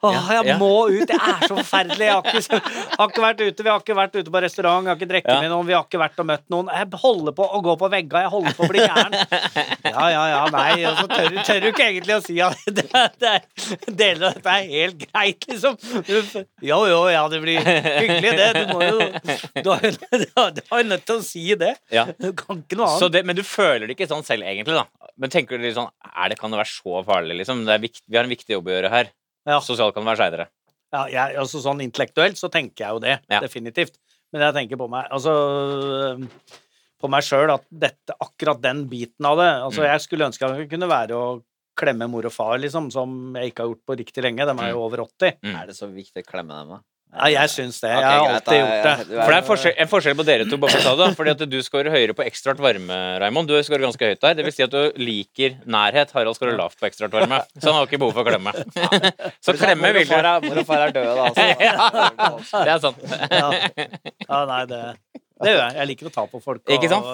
Åh, jeg må ut! Det er så forferdelig! Jeg har ikke, har ikke vært ute, vi har ikke vært ute på restaurant, jeg har ikke drukket med noen, vi har ikke vært og møtt noen. Jeg holder på å gå på vegga, jeg holder på å bli gæren. Ja, ja, ja, nei. Og så tør, tør du ikke egentlig å si at [laughs] det, det er, deler av dette er helt greit, liksom. Jo, jo, ja, det blir hyggelig, det. Du må jo Du har jo nødt til å si det. Ja. Du kan ikke noe Så annet. det, men du føler det ikke sånn selv, egentlig, da. Men tenker du litt sånn er det, Kan det være så farlig, liksom? Det vikt, vi har en viktig jobb å gjøre her. Ja. Sosialt kan det være seinere. Ja, jeg, altså sånn intellektuelt så tenker jeg jo det, Ja. definitivt. Men jeg tenker på meg Altså på meg sjøl at dette, akkurat den biten av det Altså, Mm. jeg skulle ønske jeg kunne være å klemme mor og far, liksom, som jeg ikke har gjort på riktig lenge. De er jo over 80. Mm. Er det så viktig å klemme dem, da? Ja, jeg syns det. Okay, Jeg har alltid greit, gjort det. Du er- For det er forskjell, en forskjell på dere to, bare for å ta det. Fordi at du scorer høyere på ekstraart varme, Raymond. Du scorer ganske høyt der. Det vil si at du liker nærhet. Harald scorer lavt på ekstraart varme. Så han har ikke behov for å klemme. [laughs] Så klemme vil du. mor og far er døde, da. [laughs] Ja, Det er sant. Ja. ja, nei, det det gjør jeg. Jeg liker å ta på folk. Og, Ikke sant?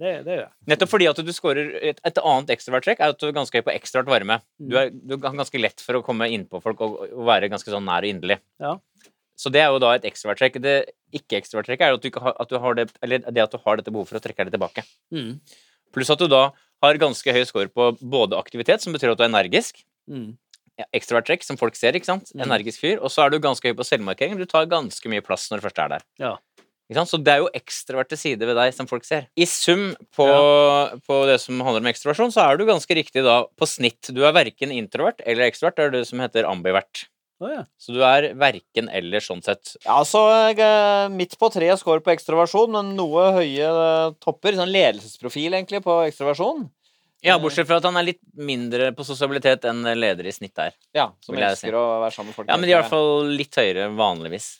Det, det gjør jeg. Nettopp fordi at du scorer et, et annet ekstravert trekk er at du er ganske høy på ekstraart varme. Du, er, du er ganske lett for å komme innpå folk og, og være ganske sånn nær og inderlig. Ja. Så det er jo da et ekstraverttrekk. Det ikke-ekstravertrekket er at du, har, at, du har det, eller det at du har dette behovet for å trekke deg tilbake. Mm. Pluss at du da har ganske høy score på både aktivitet, som betyr at du er energisk, Mm. ja, ekstravert trekk, som folk ser, ikke sant? Mm. Energisk fyr. Og så er du ganske høy på selvmarkering. Du tar ganske mye plass når du først er der. Ja. Så det er jo ekstraverte sider ved deg som folk ser. I sum på, på det som handler om ekstroversjon, så er du ganske riktig da på snitt. Du er verken introvert eller ekstrovert. Det er det som heter ambivert. Å, ja. Så du er verken eller sånn sett. Ja, så jeg er midt på treet score på ekstroversjon, men noe høye eh, topper. Sånn ledelsesprofil, egentlig, på ekstroversjon. Ja, bortsett fra at han er litt mindre på sosialitet enn ledere i snitt er. Ja, som jeg si. å være sammen med folk. Ja, men de er i hvert fall litt høyere vanligvis.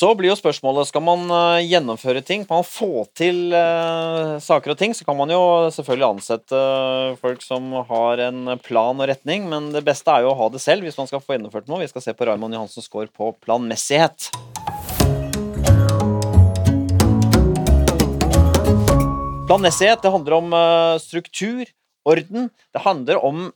Så blir jo spørsmålet skal man eh, gjennomføre ting, kan man få til eh, saker og ting, så kan man jo selvfølgelig ansette eh, folk som har en plan og retning, men det beste er jo å ha det selv hvis man skal få gjennomført noe. Vi skal se på Raymond Johansens score på planmessighet. Planmessighet det handler om eh, struktur, orden. Det handler om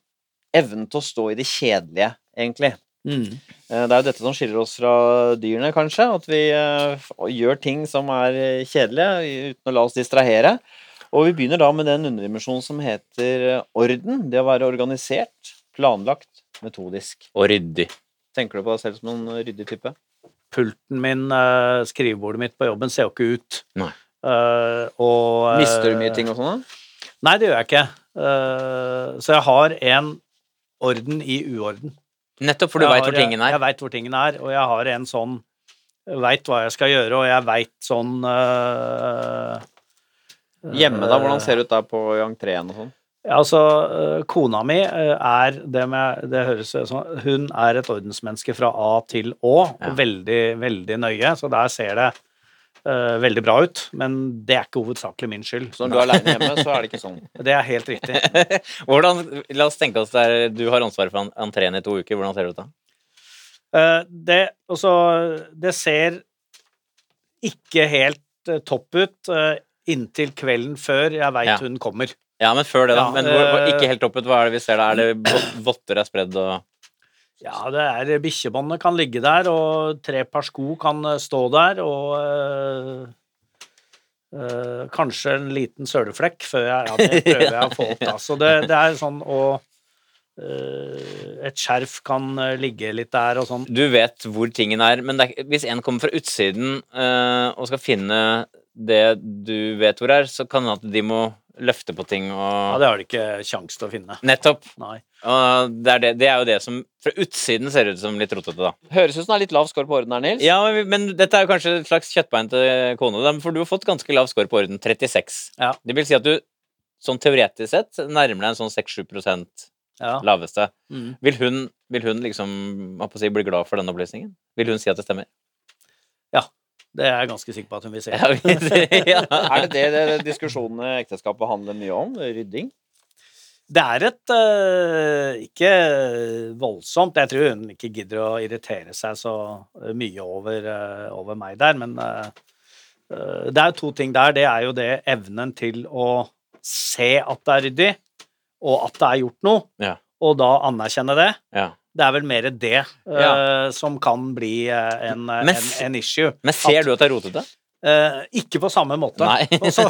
evnen til å stå i det kjedelige, egentlig. Mm. Eh, Det er jo dette som skiller oss fra dyrene, kanskje. At vi eh, gjør ting som er eh, kjedelige, uten å la oss distrahere. Og vi begynner da med den underdimensjonen som heter orden. Det å være organisert, planlagt, metodisk. Og ryddig. Tenker du på deg selv som en ryddig type? Pulten min, skrivebordet mitt på jobben ser jo ikke ut. Nei. Uh, og Mister du mye ting og sånn? da? Nei, det gjør jeg ikke. Uh, så jeg har en orden i uorden. Nettopp, for du veit hvor tingene er. Jeg veit hvor tingene er, og jeg har en sånn veit hva jeg skal gjøre, og jeg veit sånn eh, Hjemme, da? Hvordan ser det ut der på entreen og sånn? Ja, altså, eh, kona mi eh, er det med Det høres sånn Hun er et ordensmenneske fra A til Å, og Ja. veldig, veldig nøye, så der ser det eh, veldig bra ut. Men det er ikke hovedsakelig min skyld. Så når du er aleine hjemme, så er det ikke sånn. [laughs] Det er helt riktig. [laughs] Hvordan, La oss tenke oss der du har ansvaret for entreen i to uker. Hvordan ser det ut da? Uh, det, også, det ser ikke helt uh, topp ut inntil kvelden før jeg veit Ja. hun kommer. Ja, men før det, da. Men ikke helt topp ut. Hva er det vi ser da? Er det vot- votter er spredd og Ja, det er bikkjebåndet kan ligge der, og tre par sko kan eh, stå der, og øh, øh, kanskje en liten søleflekk før jeg Ja, det [laughs] prøver jeg å få opp, da. Så det, det er sånn eh, Et skjerf kan eh, ligge litt der og sånn. Du vet hvor tingen er, men det er, hvis en kommer fra utsiden øh, og skal finne det du vet hvor er, så kan det hende at de må løfte på ting og Ja, det har de ikke kjangs til å finne. Nettopp. Nei. Og det er, det, det er jo det som fra utsiden ser ut som litt rotete, da. Høres ut som det er litt lav score på orden her, Nils. Ja, men, men dette er jo kanskje et slags kjøttbein til kone, da, for du har fått ganske lav score på orden. 36. Ja. Det vil si at du sånn teoretisk sett nærmer deg en sånn 6-7 Ja. laveste. Mm. Vil hun, vil hun liksom hva på å si, bli glad for den opplysningen? Vil hun si at det stemmer? Det er jeg ganske sikker på at hun vil se. Ja, vi- [laughs] ja. Er det det, diskusjonene i ekteskapet handler mye om? Rydding? Det er et uh, Ikke voldsomt. Jeg tror hun ikke gidder å irritere seg så mye over, uh, over meg der, men eh, Det er jo to ting der. Det er jo det evnen til å se at det er ryddig, og at det er gjort noe, Ja. og da anerkjenne det. Ja. Det er vel mer det ja. som kan bli eh, en, eh, Men en, en issue. Men ser At- du at det er rotete? Uh, ikke på samme måte. [laughs] Og, så,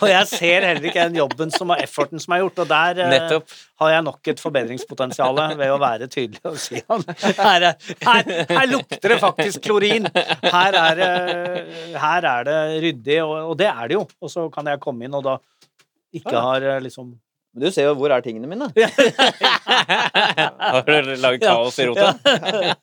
og jeg ser heller ikke den jobben som og efforten som er gjort, og der uh, har jeg nok et forbedringspotensial ved å være tydelig og si at her, er, her, her lukter det faktisk klorin. Her er her er det ryddig, og, og det er det jo. Og så kan jeg komme inn og da ikke har eh, liksom Men du ser jo hvor er tingene mine. [laughs] Har du laget kaos i rota?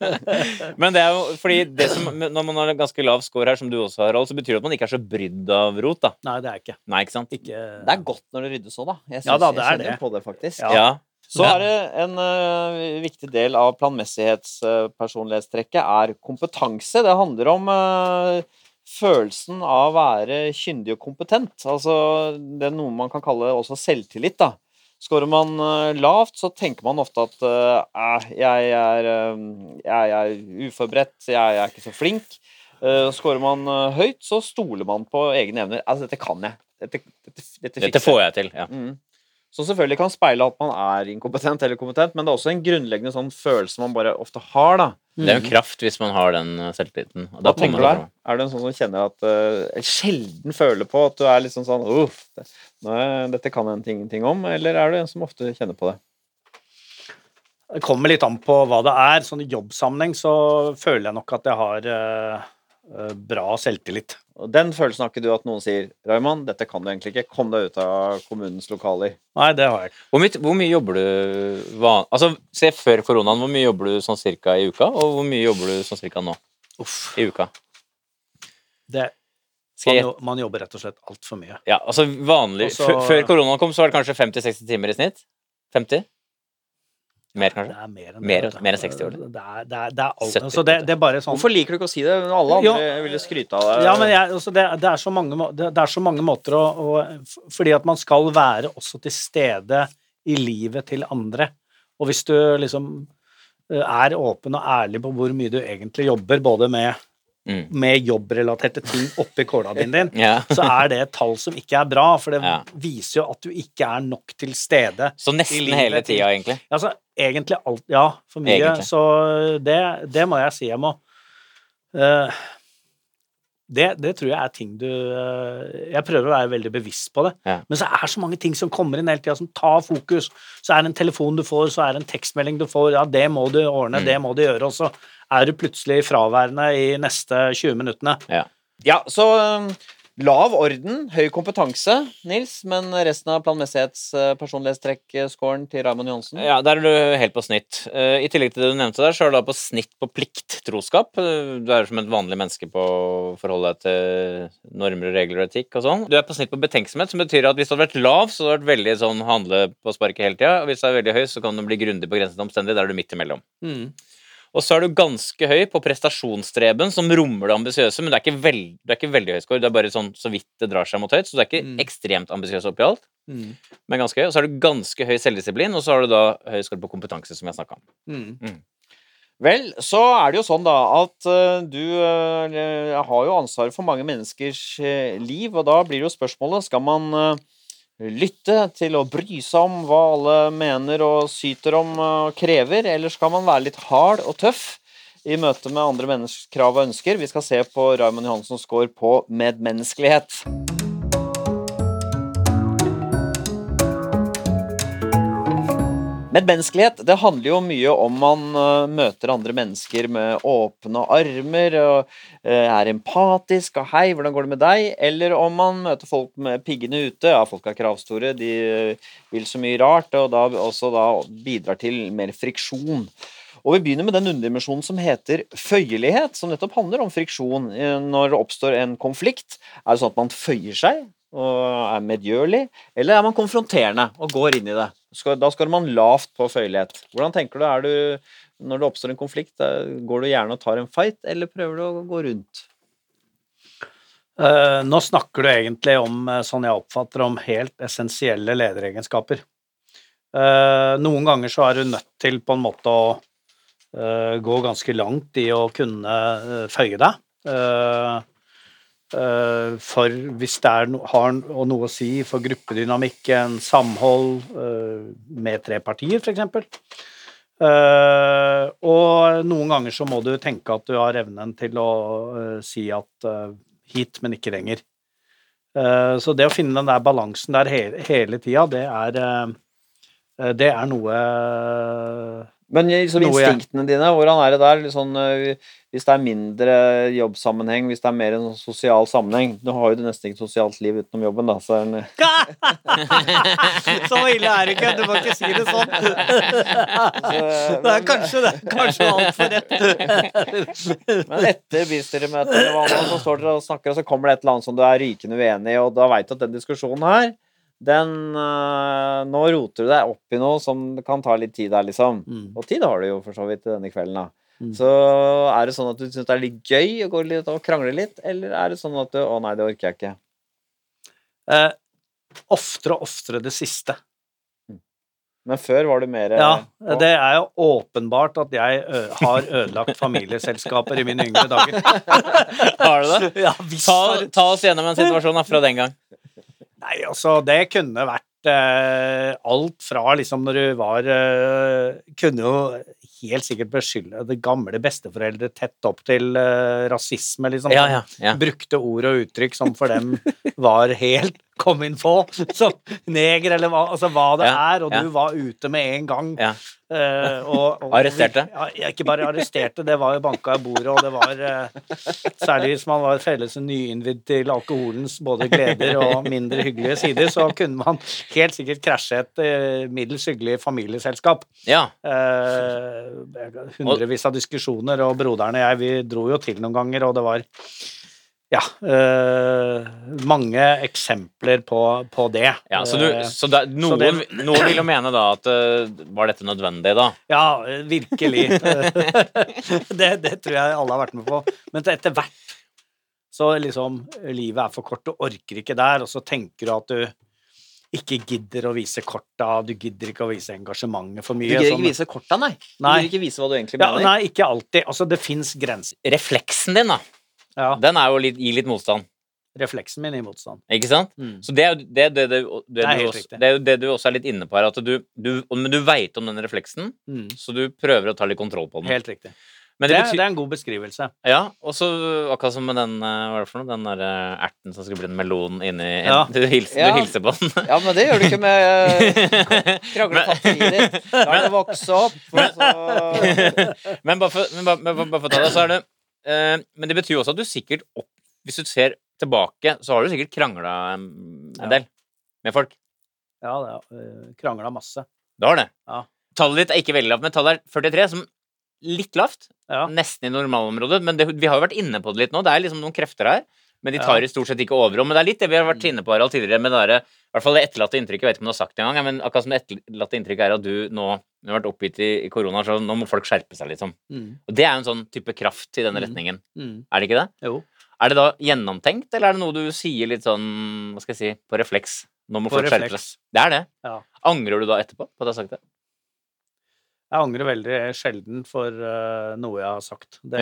[laughs] Men det er jo fordi det som, når man har en ganske lav score her, som du også har, så betyr det at man ikke er så brydd av rot, da. Nei, det er ikke. Nei, ikke sant? ikke Det er godt når det ryddes òg, da. Jeg, Ja da, det jeg er kjenner det. på det, faktisk. Ja. Ja. Så er det en uh, viktig del av planmessighetspersonlighetstrekket er kompetanse. Det handler om øh, følelsen av å være kyndig og kompetent. Altså det er noe man kan kalle også selvtillit, da. Skårer man øh, lavt, så tenker man ofte at øh, jeg, er, øh, jeg er uforberedt, jeg er ikke så flink. Uh, skårer man øh, høyt, så stoler man på egne evner. Altså, dette kan jeg. Dette, dette, dette, Dette får jeg til. Ja. Mm. Som selvfølgelig kan speile at man er inkompetent eller kompetent, men det er også en grunnleggende sånn følelse man bare ofte har, da. Det er jo kraft hvis man har den eh, selvtilliten. Hva tenker du kommer der? Er du en sånn som kjenner at uh, Sjelden føler på at du er litt sånn sånn Uff, det, nå er- dette kan jeg ingenting om. Eller er du en som ofte kjenner på det? Det kommer litt an på hva det er. Sånn i jobbsammenheng så føler jeg nok at jeg har eh, bra selvtillit. Og Den følelsen har ikke du at noen sier Raymond, dette kan du egentlig ikke. Kom deg ut av kommunens lokaler. Nei, det har jeg ikke. Hvor mye, hvor mye jobber du van... Altså, se før koronaen, hvor mye jobber du sånn cirka i uka? Og hvor mye jobber du sånn cirka nå Uff. i uka? Det, man, jo- man jobber rett og slett altfor mye. Ja, altså vanlig Også... før- Før koronaen kom, så var det kanskje 50-60 timer i snitt? 50? Mer, Det kanskje? er mer enn Mer- det. mer enn 60 år. Det er, det er, det er alt. 70, Altså, det, det er bare sånn Hvorfor liker du ikke å si det? Alle Jo. andre ville skryte av deg. Ja, men jeg, altså det, det, er så mange, det, det er så mange måter å, å Fordi at man skal være også til stede i livet til andre. Og hvis du liksom eh, er åpen og ærlig på hvor mye du egentlig jobber, både med, Mm. med jobbrelaterte ting oppi kålradien din, [laughs] Ja. så er det et tall som ikke er bra, for det Ja. viser jo at du ikke er nok til stede. Så nesten hele tida, egentlig. Altså, egentlig alt Ja, for mye. Egentlig. Så det, det må jeg si jeg må eh, det, det tror jeg er ting du eh, Jeg prøver å være veldig bevisst på det. Ja. Men så er det så mange ting som kommer inn hele tida, som tar fokus. Så er det en telefon du får, så er det en tekstmelding du får. Ja, det må du ordne, Mm. det må du gjøre. Og så er du plutselig fraværende i neste 20 minuttene. Ja, så øhm, lav orden, høy kompetanse, Nils, men resten av planmessighetspersonlighetstrekk-scoren til Raymond Johansen Ja, der er du helt på snitt. Eh, I tillegg til det du nevnte der, så er du da på snitt på plikttroskap. Eh, Du er som et vanlig menneske på å forholde deg til normer, regler og etikk og sånn. Du er på snitt på betenksomhet, som betyr at hvis du hadde vært lav, så hadde du vært veldig sånn handle på sparket hele tida. Og hvis du er veldig høy, så kan du bli grundig på grensen til omstendig. Der er du midt imellom. Og så er du ganske høy på prestasjonsstreben, som rommer det ambisiøse, men du er ikke, veld, du er ikke veldig høy score. Det er bare sånn så vidt det drar seg mot høyt, så du er ikke Mm. ekstremt ambisiøs oppi alt, men ganske høy. Og så er du ganske høy selvdisiplin, og så har du da høy score på kompetanse, som jeg snakka om. Vel, så er det jo sånn da at uh, du uh, har jo ansvaret for mange menneskers uh, liv, og da blir jo spørsmålet skal man lytte til å bry seg om hva alle mener og syter om og krever, eller skal man være litt hard og tøff i møte med andre menneskers krav og ønsker? Vi skal se på Raymond Johansens score på medmenneskelighet. Medmenneskelighet det handler jo mye om man øh, møter andre mennesker med åpne armer og øh, er empatisk og 'hei, hvordan går det med deg?' Eller om man møter folk med piggene ute. Ja, folk er kravstore, de øh, vil så mye rart, og da også da bidrar til mer friksjon. Og vi begynner med den underdimensjonen som heter føyelighet, som nettopp handler om friksjon. Eh, Når det oppstår en konflikt, er det sånn at man føyer seg og er medgjørlig, eller er man konfronterende og går inn i det? Da skal man lavt på føyelighet. Hvordan tenker du, du når det oppstår en konflikt, eh, går du gjerne og tar en fight, eller prøver du å gå rundt? Eh, nå snakker du egentlig om, eh, sånn jeg oppfatter, om helt essensielle lederegenskaper. Noen ganger så er du nødt til på en måte å gå ganske langt i å kunne føye deg. Eh, eh, for hvis det er har no- noe å si for gruppedynamikken, samhold eh, med tre partier, f.eks. Uh, og noen ganger så må du tenke at du har evnen til å eh, si at eh, hit, men ikke lenger. Eh, så det å finne den der balansen der hele, hele tida, det er eh, Det er noe Men liksom instinktene dine, hvordan er det der? Litt Sånn, hvis det er mindre jobbsammenheng, hvis det er mer en sånn sosial sammenheng Nå har jo du nesten ikke et sosialt liv utenom jobben, da, så [laughs] Så ille er det ikke, du må ikke si det sånn. Det er kanskje det. Kanskje altfor rett. Men etter bystyremøtet så står dere og snakker, og så kommer det et eller annet som du er rykende uenig i, og da veit du at den diskusjonen her, den øh, Nå roter du deg opp i noe som kan ta litt tid der, liksom. Mm. Og tid har du jo for så vidt denne kvelden, da. Mm. Så er det sånn at du syns det er litt gøy å gå litt og krangle litt, eller er det sånn at du Å nei, det orker jeg ikke. Eh, oftere og oftere det siste. Men før var du mer Ja, å- det er jo åpenbart at jeg ø, har ødelagt familieselskaper i mine yngre dager. [laughs] Har du det? [laughs] Ja, visst Ta, ta oss gjennom en situasjon da, fra den gang. Nei, altså, det kunne vært eh, alt fra liksom når du var eh, Kunne jo helt sikkert beskylde det gamle besteforeldre tett opp til uh, rasisme, liksom. Ja, ja, ja. Brukte ord og uttrykk som for dem var helt kom inn få. Som neger, eller hva, altså hva det Ja, er, og ja. du var ute med en gang. Ja. Uh, og, og, Arresterte? Ja, ikke bare arresterte, det var jo banka i bordet, og det var uh, Særlig hvis man var felles nyinnvidd til alkoholens både gleder og mindre hyggelige sider, så kunne man helt sikkert krasje et uh, middels hyggelig familieselskap. ja. Hundrevis av diskusjoner, og broderen og jeg, vi dro jo til noen ganger, og det var ja, øh, mange eksempler på, på det. ja så du, Eh, så da, noen, det- noen vil jo mene da at eh, Var dette nødvendig, da? Ja, virkelig. [laughs] det, det tror jeg alle har vært med på. Men etter hvert så liksom Livet er for kort, du orker ikke der, og så tenker du at du ikke gidder å vise korta, du gidder ikke å vise engasjementet for Du mye. gidder sånn- ikke vise korta, nei. Du Nei. gidder ikke vise hva du egentlig ja. Nei, ikke alltid. Altså, det fins grenser. Refleksen din, da. Ja, Den er jo litt, gir litt motstand. refleksen min i motstand. Ikke sant? Mm. Så det er jo det, det, det, det, Det er du også, det er jo det du også er litt inne på her, at du, du, men du veit om den refleksen, Mm. så du prøver å ta litt kontroll på den. Helt riktig. Men Det, det er- betyr, det er en god beskrivelse. ja, og så akkurat som med den eh, hva er det for noe, den der eh, erten som skulle bli en melon inni Ja. Du, hilser, Ja. du hilser på den. Ja, men det gjør du ikke med [laughs] uh, kranglefatteriet ditt. Da er det å vokse opp. [laughs] Så [laughs] Men bare for, men bare, bare, bare for å ta det, så er det eh, Men det betyr jo også at du sikkert opp, Hvis du ser tilbake, så har du sikkert krangla en, en Ja. del med folk. Ja, det øh, krangla masse. Du har det. Ja. Tallet ditt er ikke veldig lavt, men tallet er 43, som litt lavt. Ja. Nesten i normalområdet. Men det, vi har jo vært inne på det litt nå. Det er liksom noen krefter her. Men de tar Ja. i stort sett ikke overhånd. Men det er litt det vi har vært inne på Harald, tidligere, med det der, I hvert fall det etterlatte inntrykket, jeg vet ikke om du har sagt det engang, men akkurat som det etterlatte inntrykket er at du nå du har vært oppgitt i, i korona, så nå må folk skjerpe seg, liksom. Mm. Og det er jo en sånn type kraft i denne Mm. retningen. Mm. Er det ikke det? Jo. Er det da gjennomtenkt, eller er det noe du sier litt sånn, hva skal jeg si, på refleks? Nå må På folk skjerpe refleks. seg. Det er det. Ja. Angrer du da etterpå på at du har sagt det? Jeg angrer veldig sjelden for uh, noe jeg har sagt. Det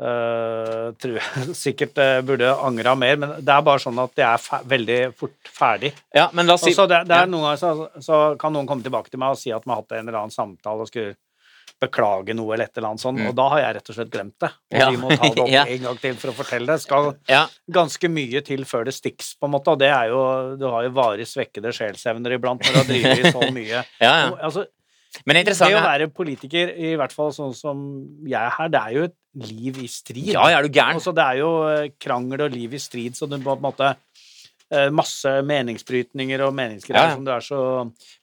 øh, tror jeg [laughs] sikkert uh, burde angra mer, men det er bare sånn at det er veldig fort ferdig. Ja, men la oss si det, det ja. noen ganger så, så kan noen komme tilbake til meg og si at man har hatt en eller annen samtale og skulle beklage noe eller et eller annet sånt, Mm. og da har jeg rett og slett glemt det. Og Ja. vi må ta [laughs] det opp Ja. en gang til for å fortelle det. Skal ganske mye til før det stikkes, på en måte, og det er jo Du har jo varig svekkede sjelsevner iblant når du har drevet i så [laughs] mye. ja, ja. Altså, Men det det å være politiker, i hvert fall sånn som jeg er her, det er jo et liv i strid. Ja, ja, er du gæren? Altså, det er jo eh, krangel og liv i strid, så du på en måte eh, Masse meningsbrytninger og meningsgreier Ja, ja. som du er så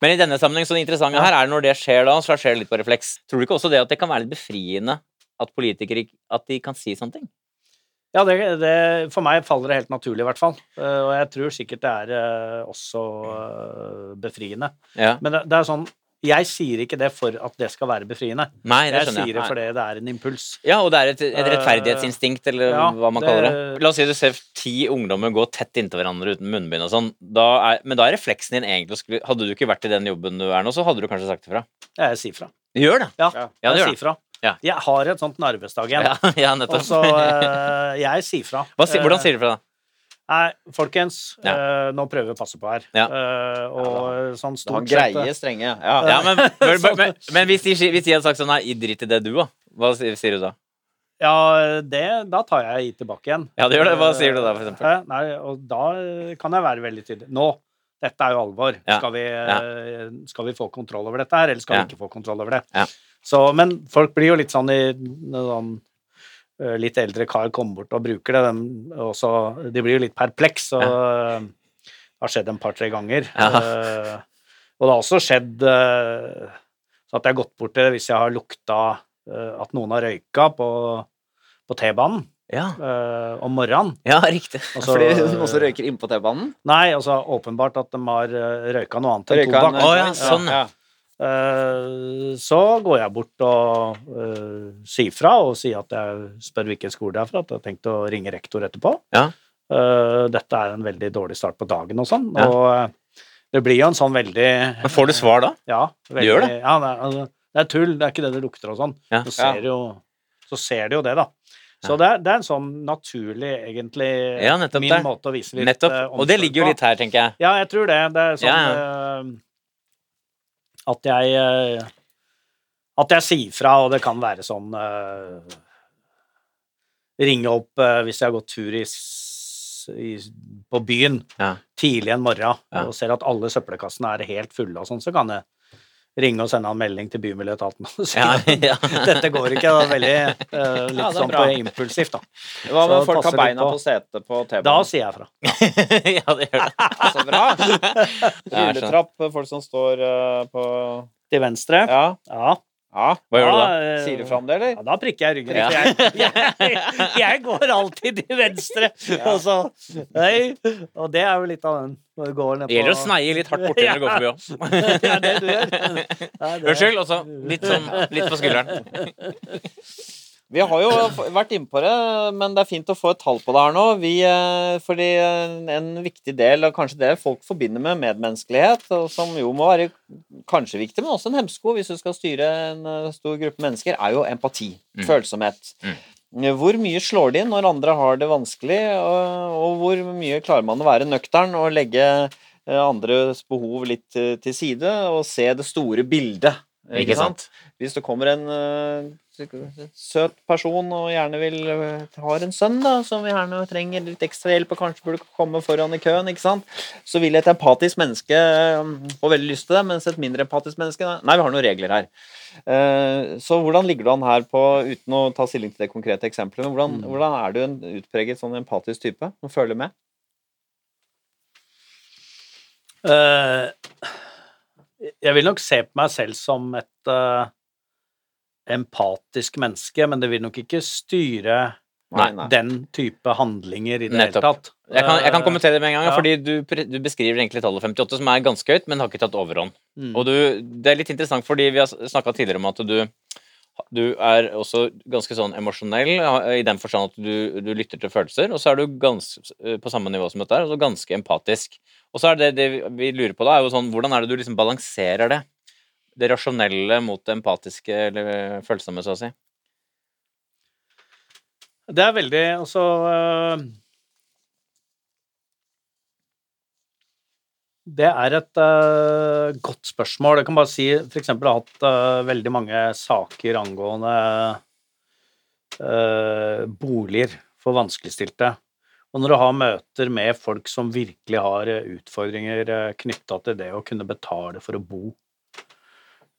Men i denne sammenheng, så det interessante her er når det skjer da, så skjer det litt på refleks. Tror du ikke også det at det kan være litt befriende at politikere at de kan si sånne ting? Ja, det, det, for meg faller det helt naturlig, i hvert fall. Eh, og jeg tror sikkert det er også befriende. Ja. Men det, det er sånn Jeg sier ikke det for at det skal være befriende. Nei, det Jeg sier det fordi det er en impuls. Ja, og det er et, et rettferdighetsinstinkt, eller ja, hva man det- kaller det. La oss si du ser ti ungdommer gå tett inntil hverandre uten munnbind og sånn. Men da er refleksen din egentlig Hadde du ikke vært i den jobben du er nå, så hadde du kanskje sagt ifra. Jeg sier fra. Du gjør det. Ja, Ja. jeg, jeg sier fra. Ja. Jeg har et sånt Narvestad-gen. Ja, [laughs] ja Og så uh, [laughs] Jeg sier fra. Hva, hvordan sier du fra, da? Nei, folkens, Ja. eh, nå prøver vi å passe på her. Ja. Eh, og sånn Han stort sett greier strenge. Ja. Ja, men, men, men, [laughs] men, men hvis, de, hvis de hadde sagt sånn Nei, drit i det, du, da. Hva sier, du da? Ja, det, da tar jeg i tilbake igjen. Ja, det gjør det. Hva sier du da, for eksempel? Eh, Nei, og da eh, kan jeg være veldig tydelig. Nå, dette er jo alvor. Ja. Skal, vi, eh, skal vi få kontroll over dette her, eller skal Ja. vi ikke få kontroll over det? Ja. Så, men folk blir jo litt sånn i sånn, eh, Litt eldre kar kommer bort og bruker det, De, også, de blir jo litt perpleks. Og ja. det har skjedd en par-tre ganger. Ja. Eh, og det har også skjedd eh, så at jeg har gått bort til det hvis jeg har lukta eh, at noen har røyka på, på T-banen Ja, eh, om morgenen. ja riktig. Også, [laughs] Fordi noen også røyker innpå T-banen? Nei, altså åpenbart at de har eh, røyka noe annet enn Røyka en- tobakk. Å, ja, sånn, ja. Eh, så går jeg bort og eh, sier fra, og sier at jeg spør hvilken skole det er fra, at jeg har tenkt å ringe rektor etterpå. Ja. Eh, dette er en veldig dårlig start på dagen og sånn. Ja. Og det blir jo en sånn veldig Men får du svar da? Ja. Veldig, gjør det? Ja, det, er, altså, det er tull, det er ikke det det lukter og sånn. Ja. Så, ser jo, så ser de jo det, da. Så det, er, det er en sånn naturlig, egentlig, Ja, min det. måte å vise litt Nettopp. på. Og det ligger jo litt her, tenker jeg. Ja, jeg tror det. Det er sånn Ja, eh, at jeg eh, At jeg sier fra, og det kan være sånn eh, Ringe opp eh, hvis jeg har gått tur i, i, på byen Ja. tidlig en morgen Ja. og ser at alle søppelkassene er helt fulle og sånn, så kan jeg ringe og sende en melding til Bymiljøetaten [laughs] og si Ja, ja. dette går ikke. Det [laughs] er veldig uh, litt Ja, sånn på impulsivt, da. Hva om folk har beina på. på setet på Da T-banen? sier jeg fra. [laughs] ja, det gjør det. Så bra! Rulletrapp, folk som står uh, på Til venstre. Ja. Ja. ja. Hva gjør du da? eh, Sier du fra om det, eller? Ja, da prikker jeg ryggen. Ja. Jeg, [laughs] jeg, jeg går alltid til venstre. Og, så, nei, og det er jo litt av den når du går ned på Det gjelder å sneie litt hardt borti når du går forbi òg. [laughs] Det er det du gjør. [laughs] Unnskyld. Og så litt sånn litt på skulderen. Vi har jo vært vært innpå det, men det er fint å få et tall på det her nå. Vi, eh, fordi eh, en viktig del, og kanskje det folk forbinder med medmenneskelighet, og som jo må være kanskje viktig, men også en hemsko hvis du skal styre en eh, stor gruppe mennesker, er jo empati. Mm. Følsomhet. Hvor mye slår det inn når andre har det vanskelig, og, hvor mye klarer man å være nøktern og legge andres behov litt til side, og se det store bildet? Ikke sant? Hvis det kommer en søt person og gjerne vil ha har en sønn da, som gjerne trenger litt ekstra hjelp og kanskje burde komme foran i køen, ikke sant? så vil et empatisk menneske eh, få veldig lyst til det, mens et mindre empatisk menneske Nei, vi har noen regler her. Eh, Så hvordan ligger du an her på, uten å ta stilling til det konkrete eksempelet, men hvordan, hvordan er du en utpreget sånn empatisk type som føler med? Eh, jeg vil nok se på meg selv som et eh, empatisk menneske, men det vil nok ikke styre Nei, nei. den type handlinger i det Nettopp. hele tatt. Jeg kan, jeg kan Eh, kommentere det med en gang, ja. fordi du, du beskriver egentlig tallet 58, som er ganske høyt, men har ikke tatt overhånd. mm. Og du, det er litt interessant, fordi vi har snakka tidligere om at du, du er også ganske sånn emosjonell, i den forstand at du, du lytter til følelser, og så er du ganske, på samme nivå som dette altså ganske empatisk. Og så er det det vi lurer på da, er jo sånn, hvordan er det du liksom balanserer det? Det rasjonelle mot det empatiske eller følsomme, så å si. Det er veldig Altså øh, Det er et øh, godt spørsmål. Jeg kan bare si jeg har hatt øh, veldig mange saker angående øh, boliger for vanskeligstilte. Og når du har møter med folk som virkelig har utfordringer knytta til det å kunne betale for å bo,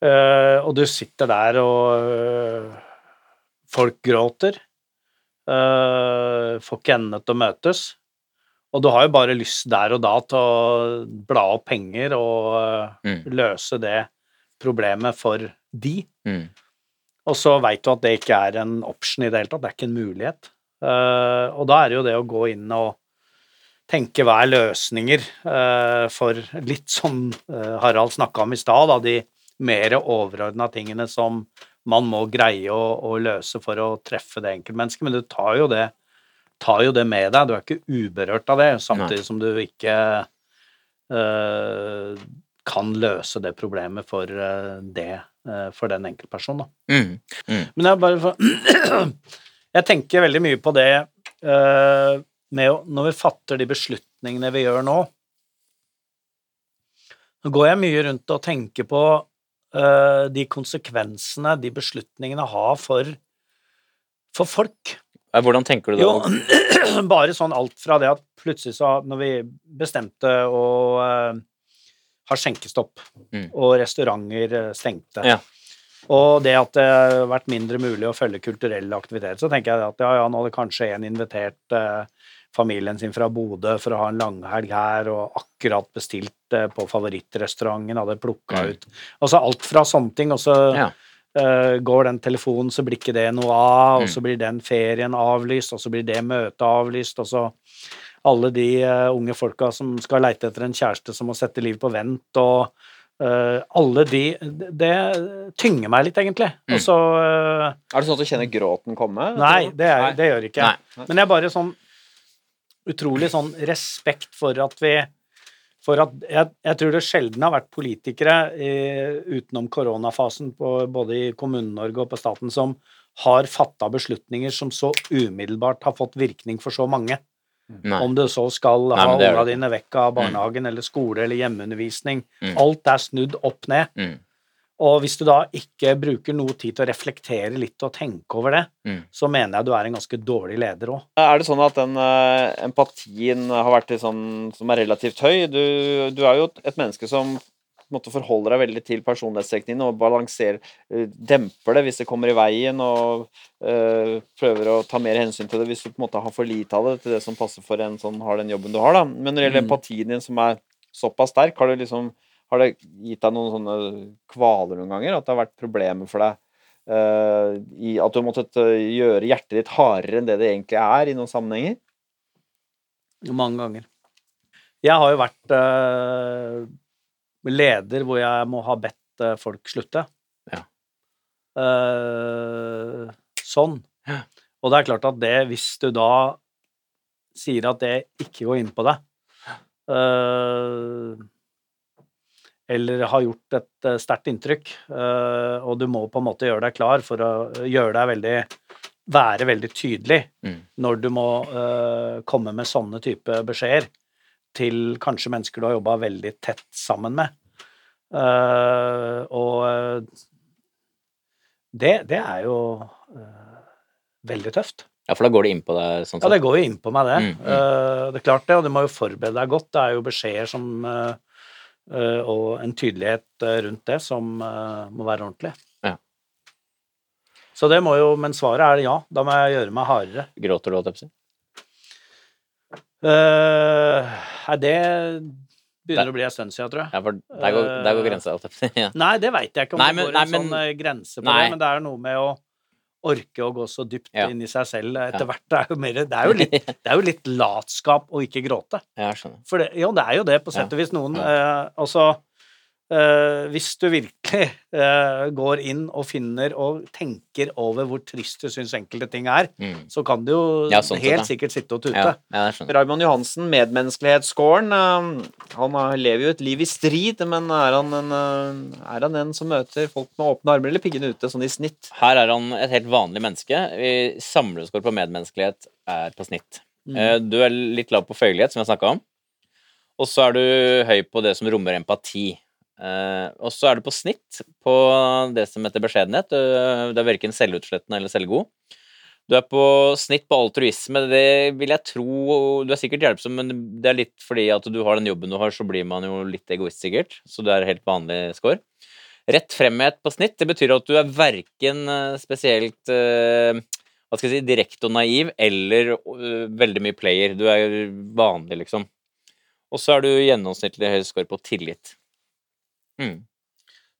øh, og du sitter der og uh, folk gråter Uh, får ikke endene til å møtes. Og du har jo bare lyst der og da til å bla opp penger og uh, Mm. løse det problemet for de. Mm. Og så veit du at det ikke er en option i det hele tatt, det er ikke en mulighet. Uh, og da er det jo det å gå inn og tenke hva er løsninger uh, for litt som uh, Harald snakka om i stad, da, de mer overordna tingene som man må greie å, å løse for å treffe det enkeltmennesket, men du tar jo det, tar jo det med deg. Du er ikke uberørt av det, samtidig som du ikke eh, kan løse det problemet for eh, det eh, for den enkeltpersonen. da. Mm. Men jeg bare for, [clears throat] Jeg tenker veldig mye på det eh, med Når vi fatter de beslutningene vi gjør nå Nå går jeg mye rundt og tenker på de konsekvensene de beslutningene har for, for folk. Hvordan tenker du det? Jo, [clears throat] bare sånn alt fra det at plutselig så Når vi bestemte å eh, ha skjenkestopp, Mm. og restauranter eh, stengte, Ja. Og det at det har vært mindre mulig å følge kulturelle aktiviteter, så tenker jeg at ja, ja, nå hadde kanskje en invitert eh, familien sin fra Bodø for å ha en langhelg her, og akkurat bestilt eh, på favorittrestauranten, hadde plukka Mm. ut Altså alt fra sånne ting, og så Ja. Eh, går den telefonen, så blir ikke det noe av, og Mm. så blir den ferien avlyst, og så blir det møtet avlyst, og så alle de eh, unge folka som skal leite etter en kjæreste som må sette liv på vent, og eh, alle de Det, tynger meg litt, egentlig. Mm. Og så uh, Er det sånn at du kjenner gråten komme? Nei, det, er, det gjør ikke. jeg. Men jeg er bare sånn utrolig sånn respekt for at vi for at jeg, jeg tror det sjelden har vært politikere i, utenom koronafasen på, både i Kommune-Norge og på staten som har fatta beslutninger som så umiddelbart har fått virkning for så mange. Nei. Om du så skal Nei, ha er unga dine vekk av barnehagen eller skole eller hjemmeundervisning. Mm. Alt er snudd opp ned. Mm. Og hvis du da ikke bruker noe tid til å reflektere litt og tenke over det, Mm. så mener jeg du er en ganske dårlig leder òg. Er det sånn at den eh, empatien har vært litt sånn som er relativt høy? Du, du er jo et, menneske som måte forholder deg veldig til personlighetstrekkene og balanserer, eh, demper det hvis det kommer i veien, og eh, prøver å ta mer hensyn til det hvis du på en måte har for lite av det til det som passer for en som har den jobben du har. da. Men når det gjelder Mm. empatien din som er såpass sterk, har det liksom har det gitt deg noen sånne kvaler noen ganger? At det har vært problemer for deg? Uh, i at du har måttet gjøre hjertet ditt hardere enn det det egentlig er i noen sammenhenger? Mange ganger. Jeg har jo vært eh, leder hvor jeg må ha bedt eh, folk slutte. Ja. Uh, sånn. Ja. Og det er klart at det, hvis du da sier at det ikke går inn på deg, uh, eller har gjort et sterkt inntrykk, uh, og du må på en måte gjøre deg klar for å gjøre deg veldig være veldig tydelig Mm. når du må komme med sånne type beskjeder til kanskje mennesker du har jobba veldig tett sammen med. Uh, og eh, det, det er jo uh, veldig tøft. Ja, for da går det inn på deg sånn Ja, det går jo inn på meg, det. Mm, mm. Uh, det er klart det, og du må jo forberede deg godt. Det er jo beskjeder som Og en tydelighet rundt det som må være ordentlig. Ja. Så det må jo Men svaret er ja. Da må jeg gjøre meg hardere. Gråter du, holdt jeg på å si? Eh, Nei, det begynner å bli en stund siden, tror jeg. Ja, for der går, der går grensa, å si. Ja. Nei, det veit jeg ikke om Nei, det går en nei, men- sånn eh, grense på Nei. det, men det er noe med å orke å gå så dypt Ja. inn i seg selv etter hvert. Det er jo, mer, det er jo, litt, [laughs] det er jo litt latskap å ikke gråte. Ja, jeg skjønner. For det, jo, det er jo det, på sett og vis. Noen eh, Altså eh, Hvis du virkelig eh, går inn og finner og tenker over hvor trist du syns enkelte ting er, Mm. så kan du jo Ja, sånn helt sikkert sitte og tute. Ja, ja. Raymond Johansen, medmenneskelighetsskåren. eh, Han eh, lever jo et liv i strid, men er han, en, eh, er han en som møter folk med åpne armer eller piggene ute, sånn i snitt? Her er han et helt vanlig menneske. Vi Samleskår på medmenneskelighet er på snitt. Mm. Eh, Du er litt lav på føyelighet, som jeg snakka om. Og så er du høy på det som rommer empati. Eh, og så er du på snitt på det som heter beskjedenhet. Du, du er verken selvutslettende eller selvgod. Du er på snitt på altruisme. Det vil jeg tro Du er sikkert hjelpsom, men det er litt fordi at du har den jobben du har, så blir man jo litt egoist, sikkert. Så du er helt vanlig score. Rett fremhet på snitt, det betyr at du er verken eh, spesielt eh, hva skal jeg si, direkte og naiv, eller veldig mye player. Du er vanlig, liksom. Og så er du gjennomsnittlig høy score på tillit. Mm.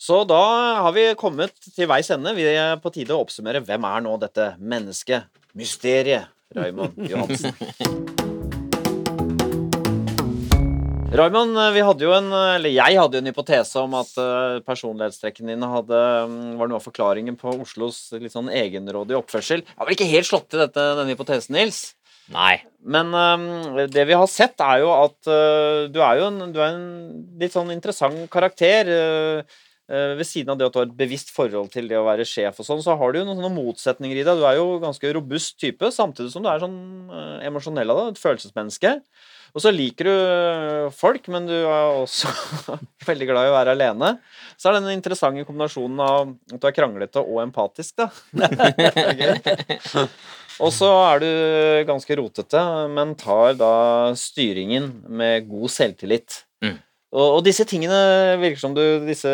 Så da har vi kommet til veis ende. Vi er på tide å oppsummere hvem er nå dette mennesket, mysteriet, Raymond Johansen. [laughs] Raymond, vi hadde jo en, eller jeg hadde jo en hypotese om at eh, personlighetstrekkene dine hadde, mm, var noe av forklaringen på Oslos litt sånn egenrådige oppførsel. Jeg har vel ikke helt slått til dette, denne hypotesen, Nils? Nei. Men um, det vi har sett, er jo at uh, du er jo en, du er en litt sånn interessant karakter. Uh, uh, ved siden av det at du har et bevisst forhold til det å være sjef og sånn, så har du jo noen sånne motsetninger i deg. Du er jo ganske robust type, samtidig som du er sånn emosjonell av deg, et følelsesmenneske. Og så liker du folk, men du er også [laughs] veldig glad i å være alene. Så er det den interessante kombinasjonen av at du er kranglete og empatisk, da. [laughs] [laughs] Og så er du ganske rotete, men tar da styringen med god selvtillit. Mm. Og, og disse tingene virker som du Disse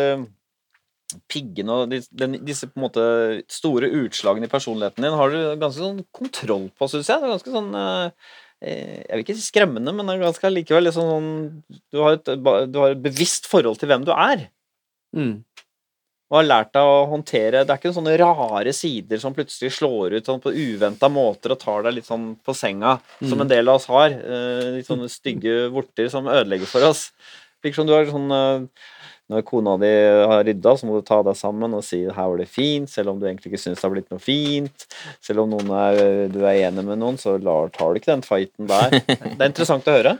piggene og den, disse på en måte store utslagene i personligheten din har du ganske sånn kontroll på, syns jeg. Det er ganske sånn eh, eh, Jeg vil ikke si skremmende, men det er ganske allikevel liksom sånn du har, et, du har et bevisst forhold til hvem du er Mm. Og har lært deg å håndtere Det er ikke sånne rare sider som plutselig slår ut sånn på uventa måter og tar deg litt sånn på senga, som en del av oss har. Eh, litt sånne stygge vorter som ødelegger for oss. Virker som du har sånn eh, Når kona di har rydda, så må du ta deg sammen og si 'her var det fint', selv om du egentlig ikke syns det har blitt noe fint. Selv om noen er, du er enig med noen, så lar, tar du ikke den fighten der. [laughs] Det er interessant å høre.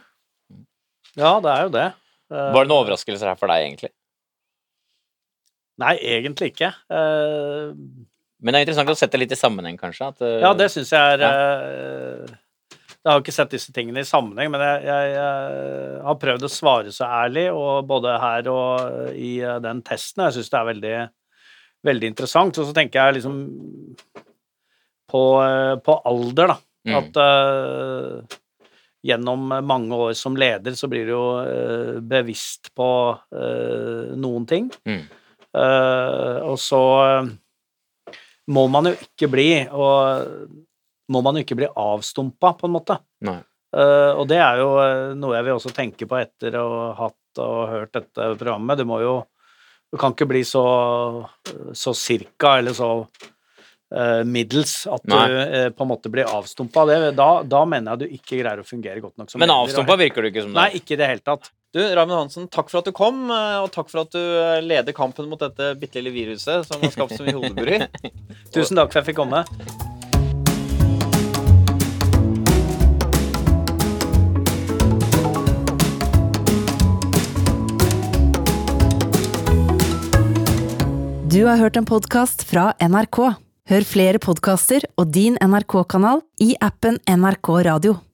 Ja, det er jo det. Eh, Var det noen overraskelser her for deg, egentlig? Nei, egentlig ikke. Uh, Men det er interessant å sette litt i sammenheng, kanskje. At, uh, Ja, det syns jeg er Ja. eh, Jeg har ikke sett disse tingene i sammenheng, men jeg, jeg, jeg har prøvd å svare så ærlig, og både her og i den testen. Jeg syns det er veldig, veldig interessant. Og så tenker jeg liksom på, på alder, da. Mm. At gjennom mange år som leder så blir du jo bevisst på noen ting. Mm. Eh, og så eh, må man jo ikke bli og må man jo ikke bli avstumpa, på en måte. Eh, og det er jo noe jeg vil også tenke på etter å ha hatt og hørt dette programmet. Du må jo Du kan ikke bli så, så cirka eller så middels at Nei. du eh, på en måte blir avstumpa. Da, da mener jeg du ikke greier å fungere godt nok som Men avstumpa virker du ikke som det? Nei, ikke i det hele tatt. Du, Raymond Hansen, takk for at du kom, eh, og takk for at du eh, leder kampen mot dette bitte lille viruset som har skapt så mye hodebry. [laughs] Tusen takk for at jeg fikk komme. Du har hørt en podkast fra NRK. Hør flere podkaster og din NRK-kanal i appen NRK Radio.